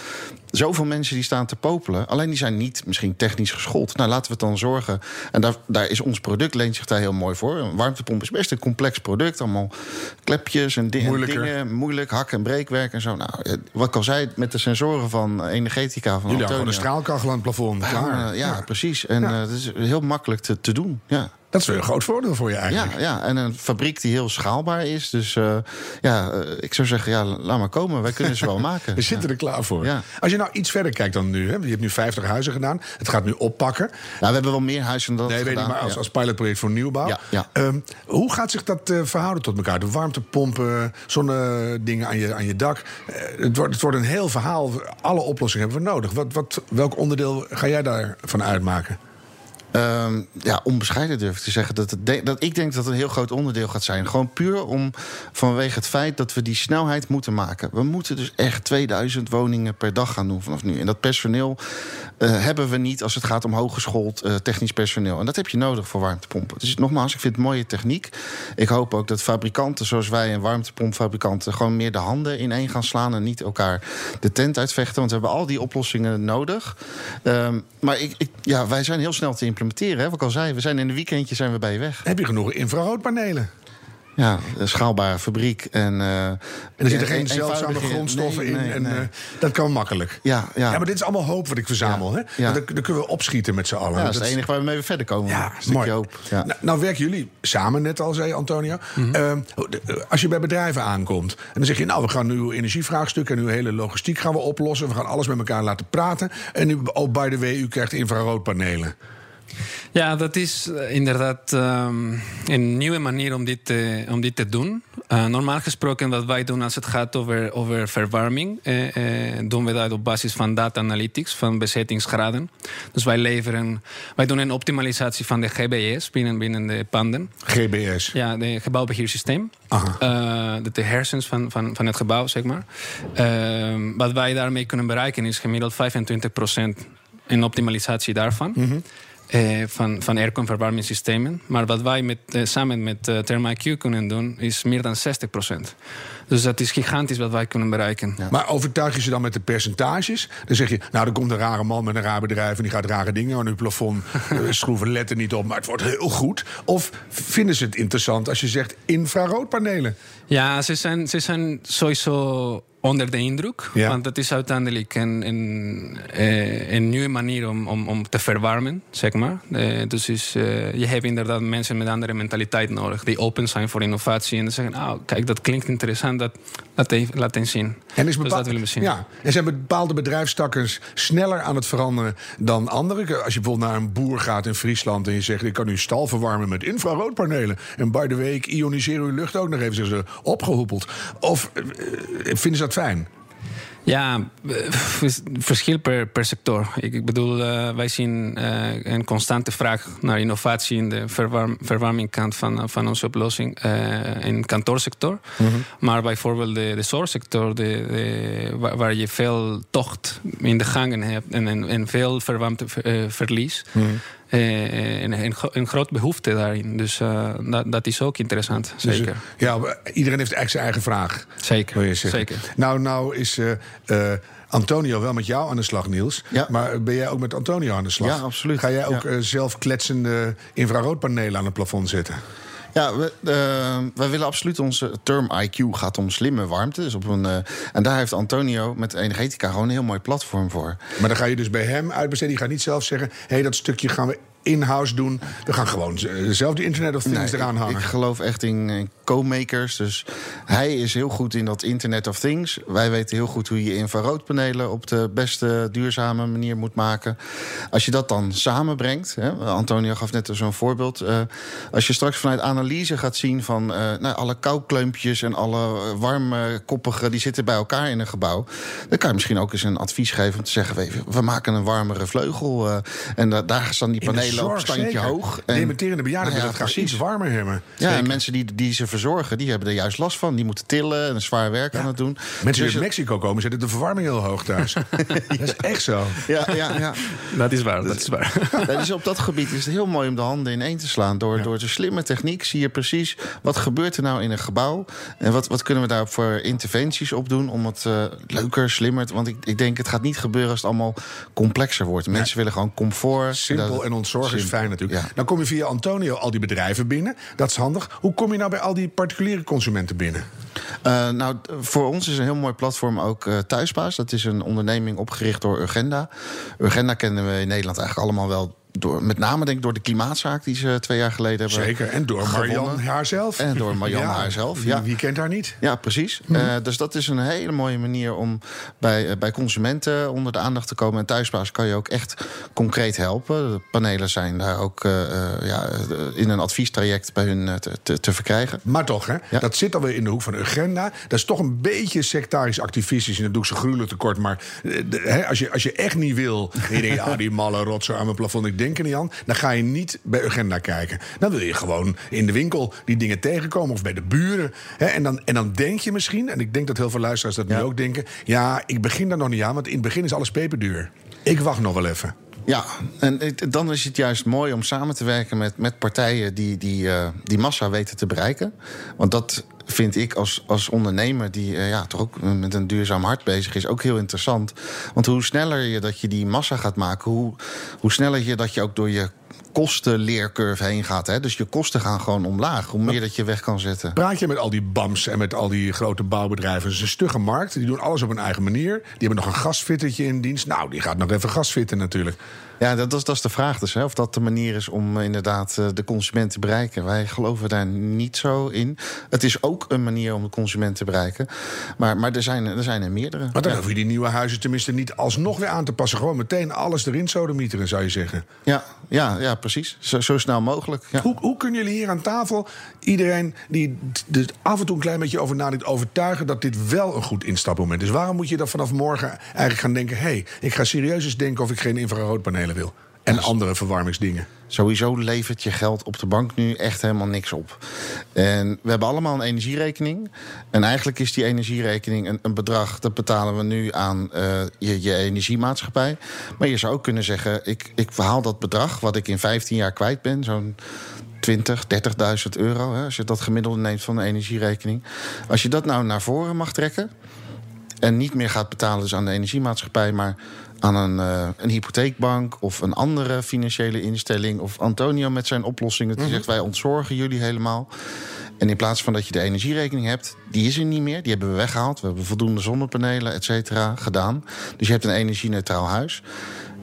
zoveel mensen die staan te popelen. Alleen die zijn niet misschien technisch geschoold. Nou, laten we het dan zorgen. En daar, daar is ons product leent zich daar heel mooi voor. Een warmtepomp is best een complex product. Allemaal klepjes en, dingen. Moeilijk, hak- en breekwerk en zo. Nou, eh, wat ik al zei, met de sensoren van Energetica van Jullie gewoon een straalkachel aan het plafond. Klaar. Ja, ja, precies. En eh, het is heel makkelijk te, te doen. Ja. Dat is weer een groot voordeel voor je eigenlijk. Ja, ja, en een fabriek die heel schaalbaar is. Dus eh, ja, eh, ik zou zeggen, ja, laat maar komen. Wij kunnen ze wel maken. We zitten er klaar voor. Ja. Als je nou iets verder kijkt dan nu. Hè, je hebt nu 50 huizen gedaan. Het gaat nu oppakken. Nou, we hebben wel meer huizen dan dat Nee, weet ik, maar als, als pilotproject voor nieuwbouw. Ehm, hoe gaat zich dat eh, verhouden tot elkaar? De warmtepompen, zonnedingen aan je, aan je dak. Het, wordt, het wordt een heel verhaal. Alle oplossingen hebben we nodig. Wat, wat, welk onderdeel ga jij daarvan uitmaken? Ehm, ja, onbescheiden durf ik te zeggen. Dat, dat ik denk dat het een heel groot onderdeel gaat zijn. Gewoon puur om vanwege het feit dat we die snelheid moeten maken. We moeten dus echt 2000 woningen per dag gaan doen vanaf nu. En dat personeel eh, hebben we niet als het gaat om hooggeschoold eh, technisch personeel. En dat heb je nodig voor warmtepompen. Dus nogmaals, ik vind het mooie techniek. Ik hoop ook dat fabrikanten zoals wij en warmtepompfabrikanten gewoon meer de handen ineen gaan slaan en niet elkaar de tent uitvechten. Want we hebben al die oplossingen nodig. Ehm, maar ik, ja, wij zijn heel snel te implementeren. Hè? Wat ik al zei, we zijn in een weekendje zijn we bij je weg. Heb je genoeg infraroodpanelen? Ja, een schaalbare fabriek. En, eh, En er zitten een- geen zeldzame grondstoffen nee, in. nee, en, nee. eh, dat kan makkelijk. ja, ja. Ja, maar dit is allemaal hoop wat ik verzamel. Ja, Hè? ja. Want Dan, dan kunnen we opschieten met z'n allen. Ja, dat is het enige waar we mee verder komen. Ja, een mooi. hoop. Ja. Nou, nou werken jullie samen, net al zei Antonio. Mhm. Ehm, als je bij bedrijven aankomt en dan zeg je... nou, we gaan nu uw energievraagstuk en uw hele logistiek gaan we oplossen. We gaan alles met elkaar laten praten. En nu, oh, by the way, u krijgt infraroodpanelen. Ja, dat is eh, inderdaad ehm, een nieuwe manier om dit, te- om dit te doen. Eh, normaal gesproken, wat wij doen als het gaat over, over verwarming, eh, doen we dat op basis van data analytics, van bezettingsgraden. Dus wij leveren, wij doen een optimalisatie van de GBS binnen, binnen de panden. GBS. Ja, de gebouwbeheersysteem. Aha. Eh, de, hersens van, van, van het gebouw, zeg maar. Ehm, wat wij daarmee kunnen bereiken is gemiddeld 25% in optimalisatie daarvan. Eh, van, van aircon verwarmingssystemen. Maar wat wij met, eh, samen met uh, ThermaIQ kunnen doen, is meer dan 60%. Dus dat is gigantisch wat wij kunnen bereiken. Maar overtuig je ze dan met de percentages? Dan zeg je, nou, er komt een rare man met een raar bedrijf... en die gaat rare dingen aan uw plafond eh, schroeven, letten niet op... maar het wordt heel goed. Of vinden ze het interessant als je zegt infraroodpanelen? Ja, ze zijn, ze zijn sowieso onder de indruk. Ja. Want het is uiteindelijk een, een, eh, een nieuwe manier om, om, om te verwarmen, zeg maar. Eh, dus is, eh, je hebt inderdaad mensen met andere mentaliteit nodig. Die open zijn voor innovatie en zeggen, nou, kijk, dat klinkt interessant, dat, laat, even, laat eens zien. En, is Dus bepaal- dat willen we zien. Ja, en zijn bepaalde bedrijfstakken sneller aan het veranderen dan andere? Als je bijvoorbeeld naar een boer gaat in Friesland en je zegt: Ik kan uw stal verwarmen met infraroodpanelen. En by the way, ik ioniseer uw lucht ook nog even, zeggen ze opgehoepeld. Of eh, eh, vinden ze dat fijn? Ja, eh, vers- verschil per, per sector. Ik, bedoel, eh, wij zien eh, een constante vraag naar innovatie in de verwarm, verwarmingkant van, van onze oplossing eh, in kantoorsector. Maar bijvoorbeeld de, de zorgsector, de, de, waar, waar je veel tocht in de gangen hebt en, en, en veel verwarmteverlies. Eh, en een, gro- een grote behoefte daarin. Dus eh, dat, dat is ook interessant, Dus, zeker. eh, ja, maar iedereen heeft eigenlijk zijn eigen vraag. Zeker, wil je zeggen. zeker. Nou, nou is eh, eh, Antonio wel met jou aan de slag, Niels. Ja. Maar ben jij ook met Antonio aan de slag? Ja, absoluut. Ga jij ook Ja. eh, zelf kletsende infraroodpanelen aan het plafond zetten? Ja, we, eh, wij willen absoluut onze term IQ gaat om slimme warmte. Dus op een, eh, en daar heeft Antonio met Energetica gewoon een heel mooi platform voor. Maar dan ga je dus bij hem uitbesteden. Die gaat niet zelf zeggen: hé, hey, dat stukje gaan we in-house doen. We gaan gewoon z- zelf de Internet of Things Nee, eraan hangen. ik geloof echt in, in co-makers. Dus hij is heel goed in dat Internet of Things. Wij weten heel goed hoe je infraroodpanelen op de beste duurzame manier moet maken. Als je dat dan samenbrengt. Hè, Antonio gaf net zo'n voorbeeld. eh, als je straks vanuit analyse gaat zien van eh, nou, alle koukleumpjes en alle eh, warme koppigen die zitten bij elkaar in een gebouw. Dan kan je misschien ook eens een advies geven om te zeggen: we, we maken een warmere vleugel. eh, en da- daar staan die panelen standje zeker. hoog. En- Dementerende bejaarden Nou ja, willen het graag precies. iets warmer hebben. ja, Zeker. en mensen die, die ze verzorgen, die hebben er juist last van. Die moeten tillen en zwaar werk aan het doen. Mensen die Dus uit Mexico komen, zetten de verwarming heel hoog thuis. Dat is echt zo. Ja, ja, ja. Dat is waar, dat is waar. Dus op dat gebied is het heel mooi om de handen ineen te slaan. Door, door de slimme techniek zie je precies wat gebeurt er nou in een gebouw. En wat, wat kunnen we daar voor interventies op doen om het eh, leuker, slimmer. te- Want ik, ik denk het gaat niet gebeuren als het allemaal complexer wordt. Mensen willen gewoon comfort. Simpel Dat- en ontzorg is fijn natuurlijk. ja. Dan kom je via Antonio al die bedrijven binnen. Dat is handig. Hoe kom je nou bij al die particuliere consumenten binnen? Eh, nou, voor ons is een heel mooi platform ook eh, Thuisbaas. Dat is een onderneming opgericht door Urgenda. Urgenda kennen we in Nederland eigenlijk allemaal wel. Door, met name denk ik door de klimaatzaak die ze twee jaar geleden hebben Zeker. En door Marianne gewonnen. haarzelf. En door Marianne haarzelf, Wie, ja. wie kent haar niet? Ja, precies. Eh, dus dat is een hele mooie manier om bij, eh, bij consumenten onder de aandacht te komen. En thuisbaas kan je ook echt concreet helpen. De panelen zijn daar ook eh, ja, in een adviestraject bij hun te, te, verkrijgen. Maar toch, hè? Ja. dat zit alweer in de hoek van agenda. Dat is toch een beetje sectarisch activistisch. En dat doe ik ze gruwelijk tekort. Maar de- hè, als, je, als je echt niet wil... en je denkt, ja, die malle rotzooi aan mijn plafond... ik denk dan ga je niet bij agenda kijken. Dan wil je gewoon in de winkel die dingen tegenkomen... of bij de buren. Hè? En, dan, en dan denk je misschien... en ik denk dat heel veel luisteraars dat nu Ja. ook denken... ja, ik begin daar nog niet aan... want in het begin is alles peperduur. Ik wacht nog wel even. Ja, en dan is het juist mooi om samen te werken met, met partijen die die, eh, die massa weten te bereiken. Want dat vind ik als, als ondernemer die eh, ja, toch ook met een duurzaam hart bezig is, ook heel interessant. Want hoe sneller je dat je die massa gaat maken, hoe, hoe sneller je dat je ook door je kostenleercurve heen gaat. Hè? Dus je kosten gaan gewoon omlaag, hoe meer dat je weg kan zetten. Praat je met al die BAM's en met al die grote bouwbedrijven. Het is een stugge markt. Die doen alles op hun eigen manier. Die hebben nog een gasfittertje in dienst. Nou, die gaat nog even gasfitten natuurlijk. Ja, dat, dat, is, dat is de vraag dus. Hè, of dat de manier is om eh, inderdaad eh, de consument te bereiken. Wij geloven daar niet zo in. Het is ook een manier om de consument te bereiken. Maar, maar er, zijn, er zijn er meerdere. Maar dan ja. hoef je die nieuwe huizen tenminste niet alsnog weer aan te passen. Gewoon meteen alles erin sodemieteren, zou je zeggen. Ja, ja, ja, precies. Zo, zo snel mogelijk. Ja. Hoe, hoe kunnen jullie hier aan tafel iedereen die er af en toe een klein beetje over nadenkt... overtuigen dat dit wel een goed instapmoment is? Waarom moet je dan vanaf morgen eigenlijk gaan denken... hé, hey, ik ga serieus eens denken of ik geen wil? En andere verwarmingsdingen. Sowieso levert je geld op de bank nu echt helemaal niks op. En we hebben allemaal een energierekening. En eigenlijk is die energierekening een, een bedrag... dat betalen we nu aan eh, je, je energiemaatschappij. Maar je zou ook kunnen zeggen... Ik, ik verhaal dat bedrag wat ik in 15 jaar kwijt ben... zo'n 20, 30.000 euro, hè, als je dat gemiddelde neemt van de energierekening. Als je dat nou naar voren mag trekken... en niet meer gaat betalen dus aan de energiemaatschappij... maar aan een, eh, een hypotheekbank of een andere financiële instelling... of Antonio met zijn oplossingen, die zegt... wij ontzorgen jullie helemaal. En in plaats van dat je de energierekening hebt... die is er niet meer, die hebben we weggehaald. We hebben voldoende zonnepanelen, et cetera, gedaan. Dus je hebt een energie-neutraal huis.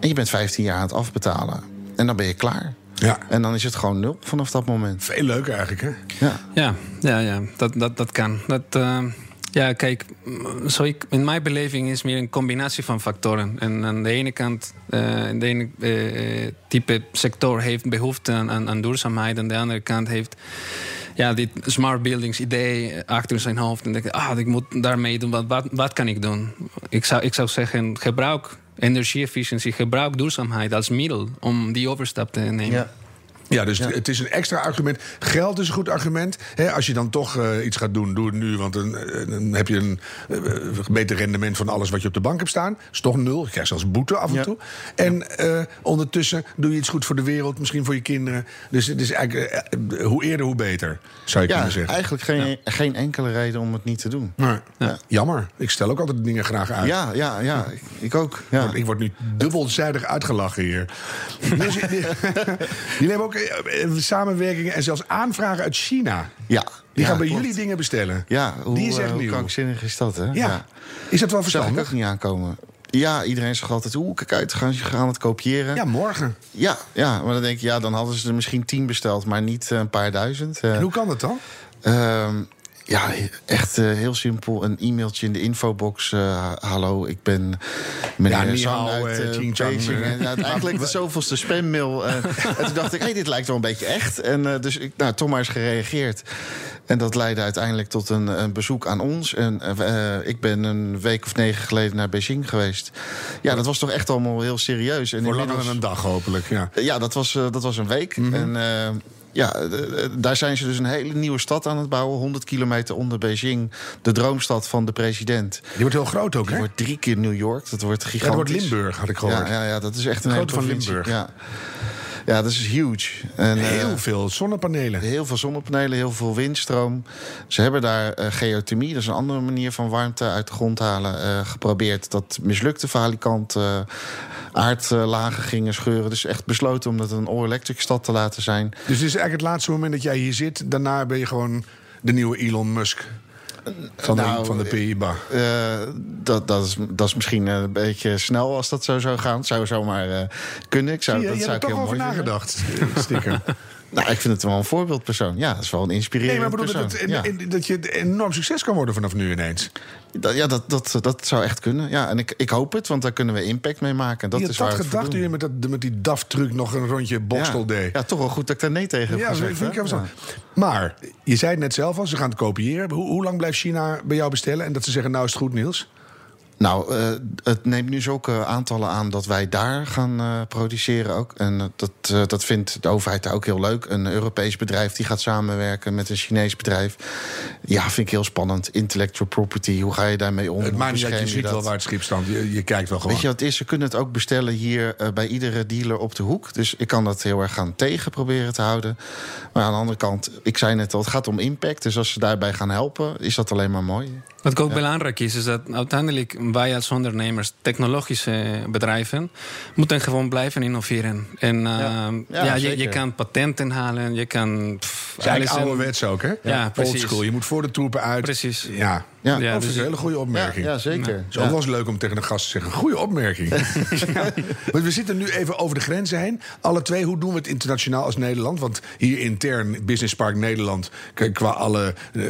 En je bent 15 jaar aan het afbetalen. En dan ben je klaar. Ja. En dan is het gewoon nul vanaf dat moment. Veel leuker eigenlijk, hè? Ja. Ja, ja, ja dat, dat, dat kan. Dat, eh, Ja, kijk, zo ik, in mijn beleving is meer een combinatie van factoren. En aan de ene kant, uh, de ene uh, type sector heeft behoefte aan, aan, duurzaamheid. Aan de andere kant heeft ja, dit smart buildings idee achter zijn hoofd. En denkt, ah, ik moet daarmee doen. Wat, wat, wat kan ik doen? Ik zou, ik zou zeggen, gebruik energieefficiëntie, gebruik duurzaamheid als middel om die overstap te nemen. Ja. Ja, dus het is een extra argument. Geld is een goed argument. als je dan toch uh, iets gaat doen, doe het nu. Want dan, dan heb je een uh, beter rendement van alles wat je op de bank hebt staan. is toch nul. Je krijgt zelfs boete af en toe. En ondertussen doe je iets goed voor de wereld. Misschien voor je kinderen. Dus het is eigenlijk hoe eerder, hoe beter. Zou je ja, kunnen zeggen. Eigenlijk geen, geen enkele reden om het niet te doen. Nee. Jammer. Ik stel ook altijd dingen graag uit. Ja, ja, ja. Ik ook. Ja. Ik word nu dubbelzijdig uitgelachen hier. dus, jullie hebben ook samenwerkingen en zelfs aanvragen uit China. Ja. Die ja, gaan bij klopt. jullie dingen bestellen. Ja, hoe, Die is echt uh, hoe krankzinnig is dat, hè? Ja. Is dat wel Zag ik verstandig? ook niet aankomen. Ja, iedereen zegt altijd, oeh, kijk uit, gaan ze gaan het kopiëren. Ja, morgen. Ja, ja, maar dan denk je, ja, dan hadden ze er misschien tien besteld, maar niet uh, een paar duizend. En hoe kan dat dan? Ehm, ja, echt uh, heel simpel. Een e-mailtje in de infobox. Uh, hallo, ik ben meneer Ja, hao, uit eh, uh, Beijing. eh. En uiteindelijk de zoveelste spammail. en toen dacht ik, hé, hey, dit lijkt wel een beetje echt. En dus ik, nou, toch maar gereageerd. En dat leidde uiteindelijk tot een, een bezoek aan ons. En ik ben een week of negen geleden naar Beijing geweest. Ja, dat was toch echt allemaal heel serieus. En Voor langer dan een dag, hopelijk. Ja, ja dat, was, dat was een week. Mm -hmm. En ja, daar zijn ze dus een hele nieuwe stad aan het bouwen. 100 kilometer onder Beijing. De droomstad van de president. Die wordt heel groot ook, Die hè? wordt drie keer New York. Dat wordt gigantisch. Ja, dat wordt Limburg, had ik gehoord. Ja, ja, ja dat is echt een Grote van. Limburg. Ja. Ja, dat is huge. En, heel uh, veel zonnepanelen. Heel veel zonnepanelen, heel veel windstroom. Ze hebben daar uh, geothermie, dat is een andere manier van warmte uit de grond halen, uh, geprobeerd. Dat mislukte valikant. aardlagen gingen scheuren. Dus echt besloten om dat een all-electric stad te laten zijn. Dus dit is eigenlijk het laatste moment dat jij hier zit. Daarna ben je gewoon de nieuwe Elon Musk. Van, nou, de, van de PIBA. Uh, dat, dat, is, dat is misschien een beetje snel als dat zo zou gaan. Zou zomaar uh, kunnen. Ik zou, je, dat je zou ik toch heel over mooi nagedacht, stiekem. Nou, ik vind het wel een voorbeeldpersoon. Ja, dat is wel een inspirerend nee, maar bedoel, persoon. Dat, ja. dat, dat je enorm succes kan worden vanaf nu ineens. Dat, ja, dat, dat, dat zou echt kunnen. Ja, en ik, ik hoop het, want daar kunnen we impact mee maken. Dat je is had waar dat gedacht toen je met, dat, met die DAF-truc nog een rondje bokstel ja. deed. Ja, toch wel goed dat ik daar nee tegen heb ja, gezegd. vind ik ja. Maar je zei het net zelf al, ze gaan het kopiëren. Hoe, hoe lang blijft China bij jou bestellen? En dat ze zeggen, nou is het goed, Niels? Nou, uh, het neemt nu zulke aantallen aan dat wij daar gaan uh, produceren ook. En uh, dat, dat vindt de overheid daar ook heel leuk. Een Europees bedrijf die gaat samenwerken met een Chinees bedrijf. Ja, vind ik heel spannend. Intellectual property, hoe ga je daarmee om? Het maakt niet uit, je ziet wel waar het schip staat. Je, je, kijkt wel gewoon. Weet je wat het is? Ze kunnen het ook bestellen hier bij iedere dealer op de hoek. Dus ik kan dat heel erg gaan tegen proberen te houden. Maar aan de andere kant, ik zei net al, het gaat om impact. Dus als ze daarbij gaan helpen, is dat alleen maar mooi. Wat ook ja. belangrijk is, is dat uiteindelijk wij als ondernemers, technologische bedrijven, moeten gewoon blijven innoveren. En uh, ja. Ja, ja je, je, kan patenten halen, je kan. Pff, alles ouderwets ook, hè? Ja, precies. Oldschool. Je moet voor de troepen uit. Precies. Ja. Ja, ja, dat is dus een hele goede opmerking. Ja, ja zeker. Het is ook wel eens leuk om tegen een gast te zeggen: goede opmerking. ja. Maar we zitten nu even over de grenzen heen. Alle twee, hoe doen we het internationaal als Nederland? Want hier intern, Business Park Nederland, qua alle uh,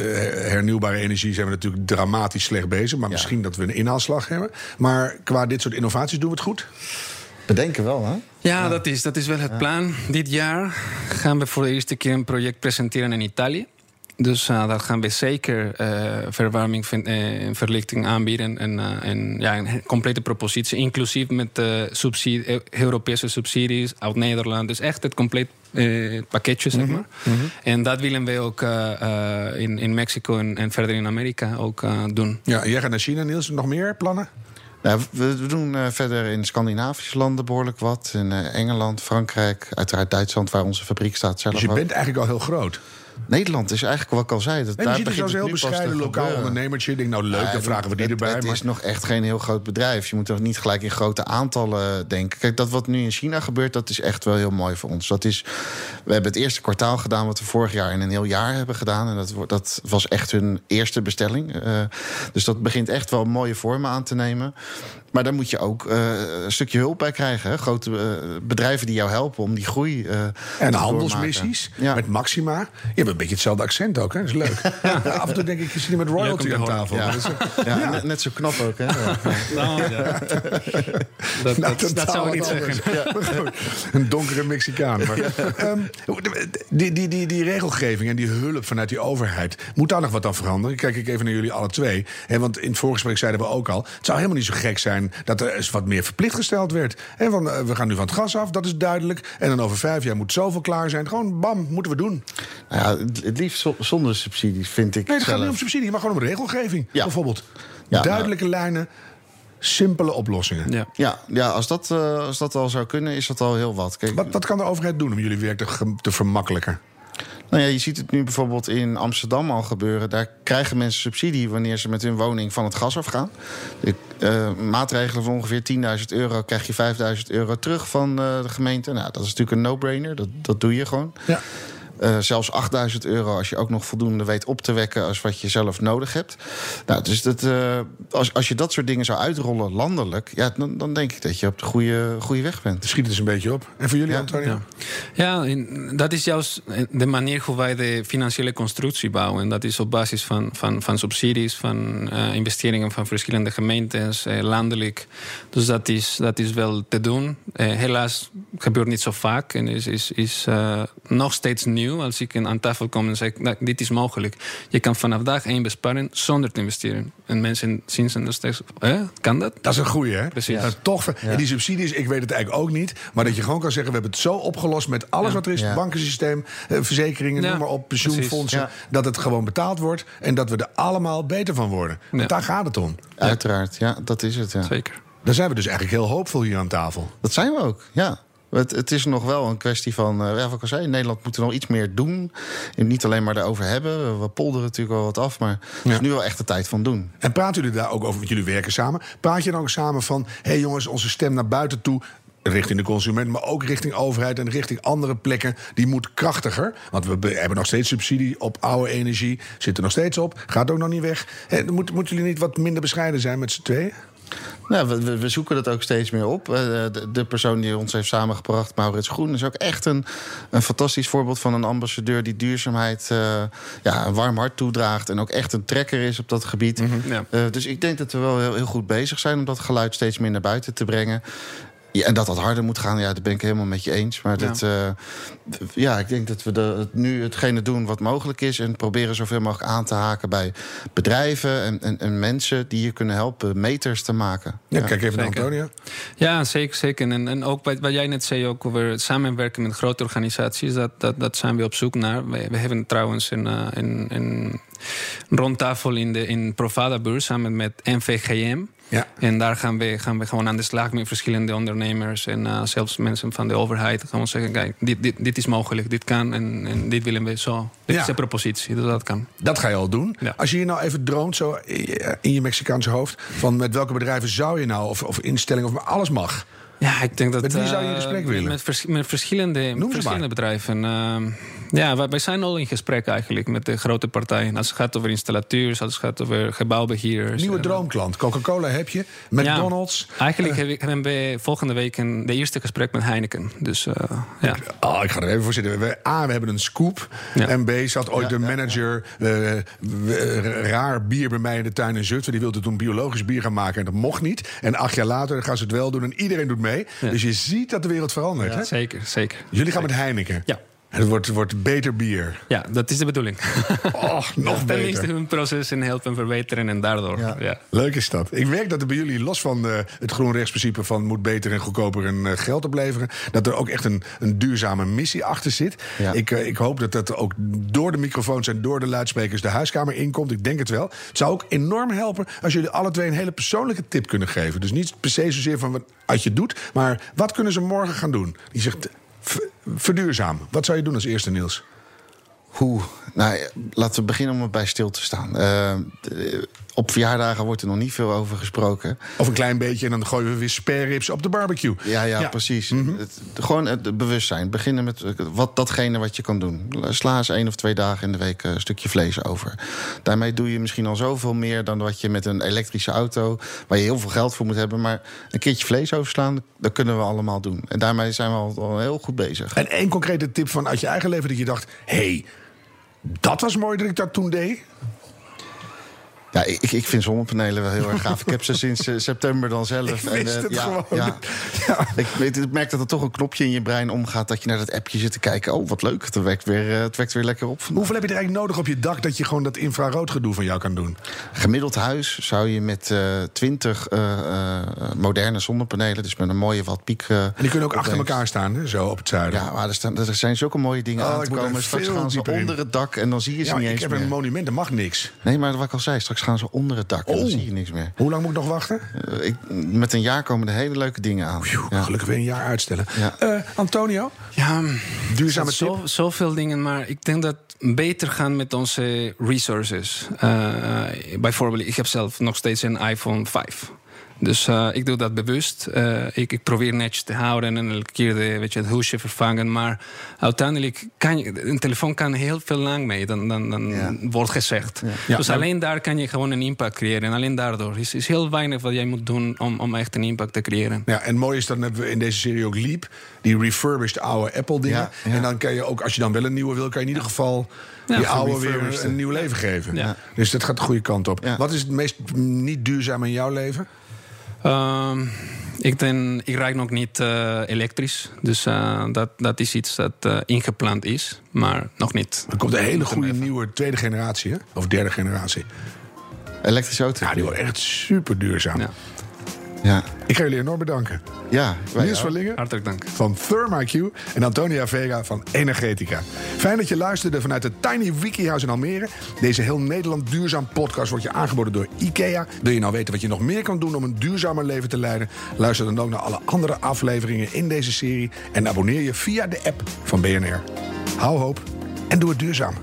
hernieuwbare energie zijn we natuurlijk dramatisch slecht bezig. Maar misschien dat we een inhaalslag hebben. Maar qua dit soort innovaties doen we het goed? Bedenken wel, hè? Ja, ja. Dat, is, dat is wel het plan. Dit jaar gaan we voor de eerste keer een project presenteren in Italië. Dus uh, daar gaan we zeker uh, verwarming en uh, verlichting aanbieden. En, en ja, een complete propositie, inclusief met subsidie, Europese subsidies uit Nederland. Dus echt het compleet pakketje, zeg maar. Mm -hmm. En dat willen we ook in, in Mexico en, en, verder in Amerika ook doen. Ja, jij gaat naar China, Niels. Nog meer plannen? Nou, we, we, doen uh, verder in Scandinavische landen behoorlijk wat. In uh, Engeland, Frankrijk, uiteraard Duitsland, waar onze fabriek staat zelf. Dus je ook. bent eigenlijk al heel groot. Nederland is eigenlijk wat ik al zei. Dat nee, daar zo'n heel bescheiden lokaal ondernemertje. Ik denk, nou leuk, ja, dan vragen we die het, erbij. Het maar... is nog echt geen heel groot bedrijf. Je moet er niet gelijk in grote aantallen denken. Kijk, dat wat nu in China gebeurt, dat is echt wel heel mooi voor ons. Dat is, we hebben het eerste kwartaal gedaan wat we vorig jaar in een heel jaar hebben gedaan. En dat, dat was echt hun eerste bestelling. Uh, dus dat begint echt wel mooie vormen aan te nemen. Maar daar moet je ook uh, een stukje hulp bij krijgen. Hè? Grote uh, bedrijven die jou helpen om die groei. Uh, en handelsmissies ja. met Maxima. Je hebt een beetje hetzelfde accent ook, hè? Dat is leuk. Ja, af en toe denk ik, je zit hier met royalty aan tafel. Ja. Net, net zo knap ook, hè? Ja. Nou, ja. dat, Nou, dat, dat zou ik niet zeggen. Een donkere Mexicaan. Maar, ehm, die, die, die, die regelgeving en die hulp vanuit die overheid... moet daar nog wat aan veranderen? Kijk ik even naar jullie alle twee. Hè, want in het voorgesprek zeiden we ook al... het zou helemaal niet zo gek zijn dat er eens wat meer verplicht gesteld werd. Hè, van, eh, we gaan nu van het gas af, dat is duidelijk. En dan over vijf jaar moet zoveel klaar zijn. Gewoon bam, moeten we doen. Nou ja, het- liefst zo- zonder subsidies, vind ik Nee, het gaat niet om subsidie, maar gewoon om regelgeving. Ja. Bijvoorbeeld. Ja, Duidelijke lijnen, simpele oplossingen. Ja. Ja, ja als, dat, eh, als dat al zou kunnen, is dat al heel wat. Kijk, Wat, wat kan de overheid doen om jullie werk te, te vermakkelijken? Nou ja, je ziet het nu bijvoorbeeld in Amsterdam al gebeuren. Daar krijgen mensen subsidie wanneer ze met hun woning van het gas afgaan. De eh, maatregelen van ongeveer 10.000 euro krijg je 5.000 euro terug van eh, de gemeente. Nou, dat is natuurlijk een no-brainer. Dat, dat doe je gewoon. Ja. Eh, zelfs 8000 euro als je ook nog voldoende weet op te wekken als wat je zelf nodig hebt. Nou, dus dat, eh, als, als je dat soort dingen zou uitrollen landelijk, ja, dan, dan denk ik dat je op de goede, goede weg bent. Schiet het eens een beetje op. En voor jullie, Ja, Antonio? Ja, ja in- dat is juist de manier hoe wij de financiële constructie bouwen. Dat is op basis van, van, van subsidies, van eh, investeringen van verschillende gemeentes, eh, landelijk. Dus dat is, dat is wel te doen. Eh, helaas gebeurt niet zo vaak en is, is, is eh, nog steeds nieuw. Als ik aan tafel kom en zeg, nou, dit is mogelijk. Je kan vanaf dag één besparen zonder te investeren. En mensen zien ze nog steeds, hè, kan dat? Dat is een goeie, hè? Precies. Dat is toch, en die subsidies, ik weet het eigenlijk ook niet. Maar dat je gewoon kan zeggen, we hebben het zo opgelost met alles Ja. wat er is. Ja. Het bankensysteem, eh, verzekeringen, Ja, noem maar op, pensioenfondsen. Dat het gewoon betaald wordt en dat we er allemaal beter van worden. Want Ja. daar gaat het om. Uiteraard, ja, dat is het. Ja. Zeker. Daar zijn we dus eigenlijk heel hoopvol hier aan tafel. Dat zijn we ook, ja. Het, het is nog wel een kwestie van, eh, ja, wat ik al zei, Nederland moeten we nog iets meer doen. En niet alleen maar daarover hebben. We polderen natuurlijk al wat af, maar het is nu wel echt de tijd van doen. En praten jullie daar ook over, want jullie werken samen. Praat je dan ook samen van, hé hey jongens, onze stem naar buiten toe... richting de consument, maar ook richting overheid... en richting andere plekken, die moet krachtiger. Want we be- hebben nog steeds subsidie op oude energie. Zit er nog steeds op, gaat ook nog niet weg. Hé, dan moet, moeten jullie niet wat minder bescheiden zijn met z'n tweeën? Nou, we, we, zoeken dat ook steeds meer op. Eh, De, de persoon die ons heeft samengebracht, Maurits Groen, is ook echt een, een fantastisch voorbeeld van een ambassadeur die duurzaamheid eh, ja, een warm hart toedraagt. En ook echt een trekker is op dat gebied. Ja. Eh, dus ik denk dat we wel heel, heel goed bezig zijn om dat geluid steeds meer naar buiten te brengen. Ja, en dat dat harder moet gaan, ja, dat ben ik helemaal met je eens. Maar dat, eh, ja, ik denk dat we de, nu hetgene doen wat mogelijk is... en proberen zoveel mogelijk aan te haken bij bedrijven en, en, en mensen... die je kunnen helpen meters te maken. Ja, kijk even naar. Antonia. Ja, zeker. zeker. En, en ook wat, wat jij net zei, ook over het samenwerken met grote organisaties, dat, dat, dat zijn we op zoek naar. We, we hebben trouwens een, eh, een, een rondtafel in de in Provada-beurs samen met NVGM. Ja. En daar gaan we, gaan we gewoon aan de slag met verschillende ondernemers en eh, zelfs mensen van de overheid. Gewoon zeggen: kijk, dit, dit, dit is mogelijk, dit kan en, en dit willen we zo. Dit Ja. is de propositie, dus dat kan. Dat ga je al doen. Ja. Als je hier nou even droomt, zo in je- in je Mexicaanse hoofd... van met welke bedrijven zou je nou, of, of instellingen, of maar alles mag... Ja, ik denk dat. Met wie zou je in eh, gesprek willen? Met, vers- met verschillende, verschillende bedrijven. Ehm, ja, wij, wij zijn al in gesprek eigenlijk met de grote partijen. Als het gaat over installateurs, als het gaat over gebouwbeheerders. Nieuwe eh, droomklant. Coca-Cola heb je. McDonald's. Eigenlijk ik- hebben we volgende week een, de eerste gesprek met Heineken. Dus eh, ja. Oh, ik ga er even voor zitten. We, A, we hebben een scoop. Ja. En B, zat ooit de manager eh, raar bier bij mij in de tuin in Zutphen. Die wilde toen biologisch bier gaan maken en dat mocht niet. En acht jaar later gaan ze het wel doen en iedereen doet mee. Ja. Dus je ziet dat de wereld verandert. Hè? Zeker, zeker. Jullie gaan met Heineken. Ja. Het wordt, wordt beter bier. Ja, dat is de bedoeling. Oh, nog Tenminste, beter. hun proces en helpen verbeteren en daardoor. Ja. Ja. Leuk is dat. Ik merk dat er bij jullie, los van eh, het groenrechtsprincipe van moet beter en goedkoper en eh, geld opleveren, dat er ook echt een, een duurzame missie achter zit. Ja. Ik, eh, ik hoop dat dat ook door de microfoons en door de luidsprekers de huiskamer inkomt. Ik denk het wel. Het zou ook enorm helpen als jullie alle twee een hele persoonlijke tip kunnen geven. Dus niet per se zozeer van wat je doet, maar wat kunnen ze morgen gaan doen? Die zegt, verduurzaam. Wat zou je doen als eerste, Niels? Hoe? Nou, laten we beginnen om erbij stil te staan. Eh, op verjaardagen wordt er nog niet veel over gesproken. Of een klein beetje en dan gooien we weer spare ribs op de barbecue. Ja, ja, precies. het, gewoon het bewustzijn. Beginnen met eh, wat, datgene wat je kan doen. Sla eens één of twee dagen in de week een stukje vlees over. Daarmee doe je misschien al zoveel meer dan wat je met een elektrische auto... waar je heel veel geld voor moet hebben. Maar een keertje vlees overslaan, dat kunnen we allemaal doen. En daarmee zijn we al, al heel goed bezig. En één concrete tip van uit je eigen leven dat je dacht: hé, hey, Dat was mooi dat ik dat toen deed. Ja, ik, ik vind zonnepanelen wel heel erg gaaf. Ik heb ze sinds eh, september dan zelf. Ik wist eh, het ja, gewoon. Ja. Ja. Ik, weet, ik merk dat er toch een knopje in je brein omgaat... dat je naar dat appje zit te kijken. Oh, wat leuk. Het wekt weer, eh, het wekt weer lekker op. vandaag. Hoeveel heb je er eigenlijk nodig op je dak dat je gewoon dat infraroodgedoe van jou kan doen? Gemiddeld huis zou je met eh 20 eh, eh, moderne zonnepanelen... dus met een mooie wat piek... eh, En die kunnen ook achter elkaar staan, hè, zo op het zuiden. Ja, maar er, staan, er zijn zulke mooie dingen Oh, aan ik te er komen. Straks gaan ze in. onder het dak en dan zie je ze Ja, niet ik eens heb meer. een monument, dat mag niks. Nee, maar wat ik al zei, straks gaan ze onder het dak en dan Oh. zie je niks meer. Hoe lang moet ik nog wachten? Eh, ik, met een jaar komen er hele leuke dingen aan. Ja. Gelukkig weer een jaar uitstellen. Ja. Eh, Antonio, Ja, duurzame zo, zoveel dingen, maar ik denk dat beter gaan met onze resources. Eh, bijvoorbeeld, ik heb zelf nog steeds een iPhone 5. Dus eh, ik doe dat bewust. Eh, ik, ik probeer netjes te houden en elke keer de, weet je, het hoesje vervangen. Maar uiteindelijk kan je, een telefoon kan heel veel lang mee, dan, dan, dan Ja. wordt gezegd. Ja, dus alleen daar kan je gewoon een impact creëren. En alleen daardoor is, is heel weinig wat jij moet doen om, om echt een impact te creëren. Ja, en mooi is, dan hebben we in deze serie ook Leap. Die refurbished oude Apple dingen. Ja, ja. En dan kan je ook, als je dan wel een nieuwe wil... kan je in ieder geval Ja, die oude weer een nieuw leven geven. Ja. Dus dat gaat de goede kant op. Ja. Wat is het meest niet duurzaam in jouw leven? Ehm, ik, denk, ik rijd nog niet eh, elektrisch. Dus eh, dat, dat is iets dat eh, ingepland is, maar nog niet. Er komt een hele goede nieuwe tweede generatie, hè? of derde generatie. Elektrische auto. Ja, die wordt echt super duurzaam. Ja. Ja, Ik ga jullie enorm bedanken. ja wij Niels van Lingen Hartelijk dank. van ThermaQ en Antonia Vega van Energetica. Fijn dat je luisterde vanuit het Tiny Wiki House in Almere. Deze heel Nederland duurzaam podcast wordt je aangeboden door IKEA. Wil je nou weten wat je nog meer kan doen om een duurzamer leven te leiden? Luister dan ook naar alle andere afleveringen in deze serie en abonneer je via de app van BNR. Hou hoop en doe het duurzaam.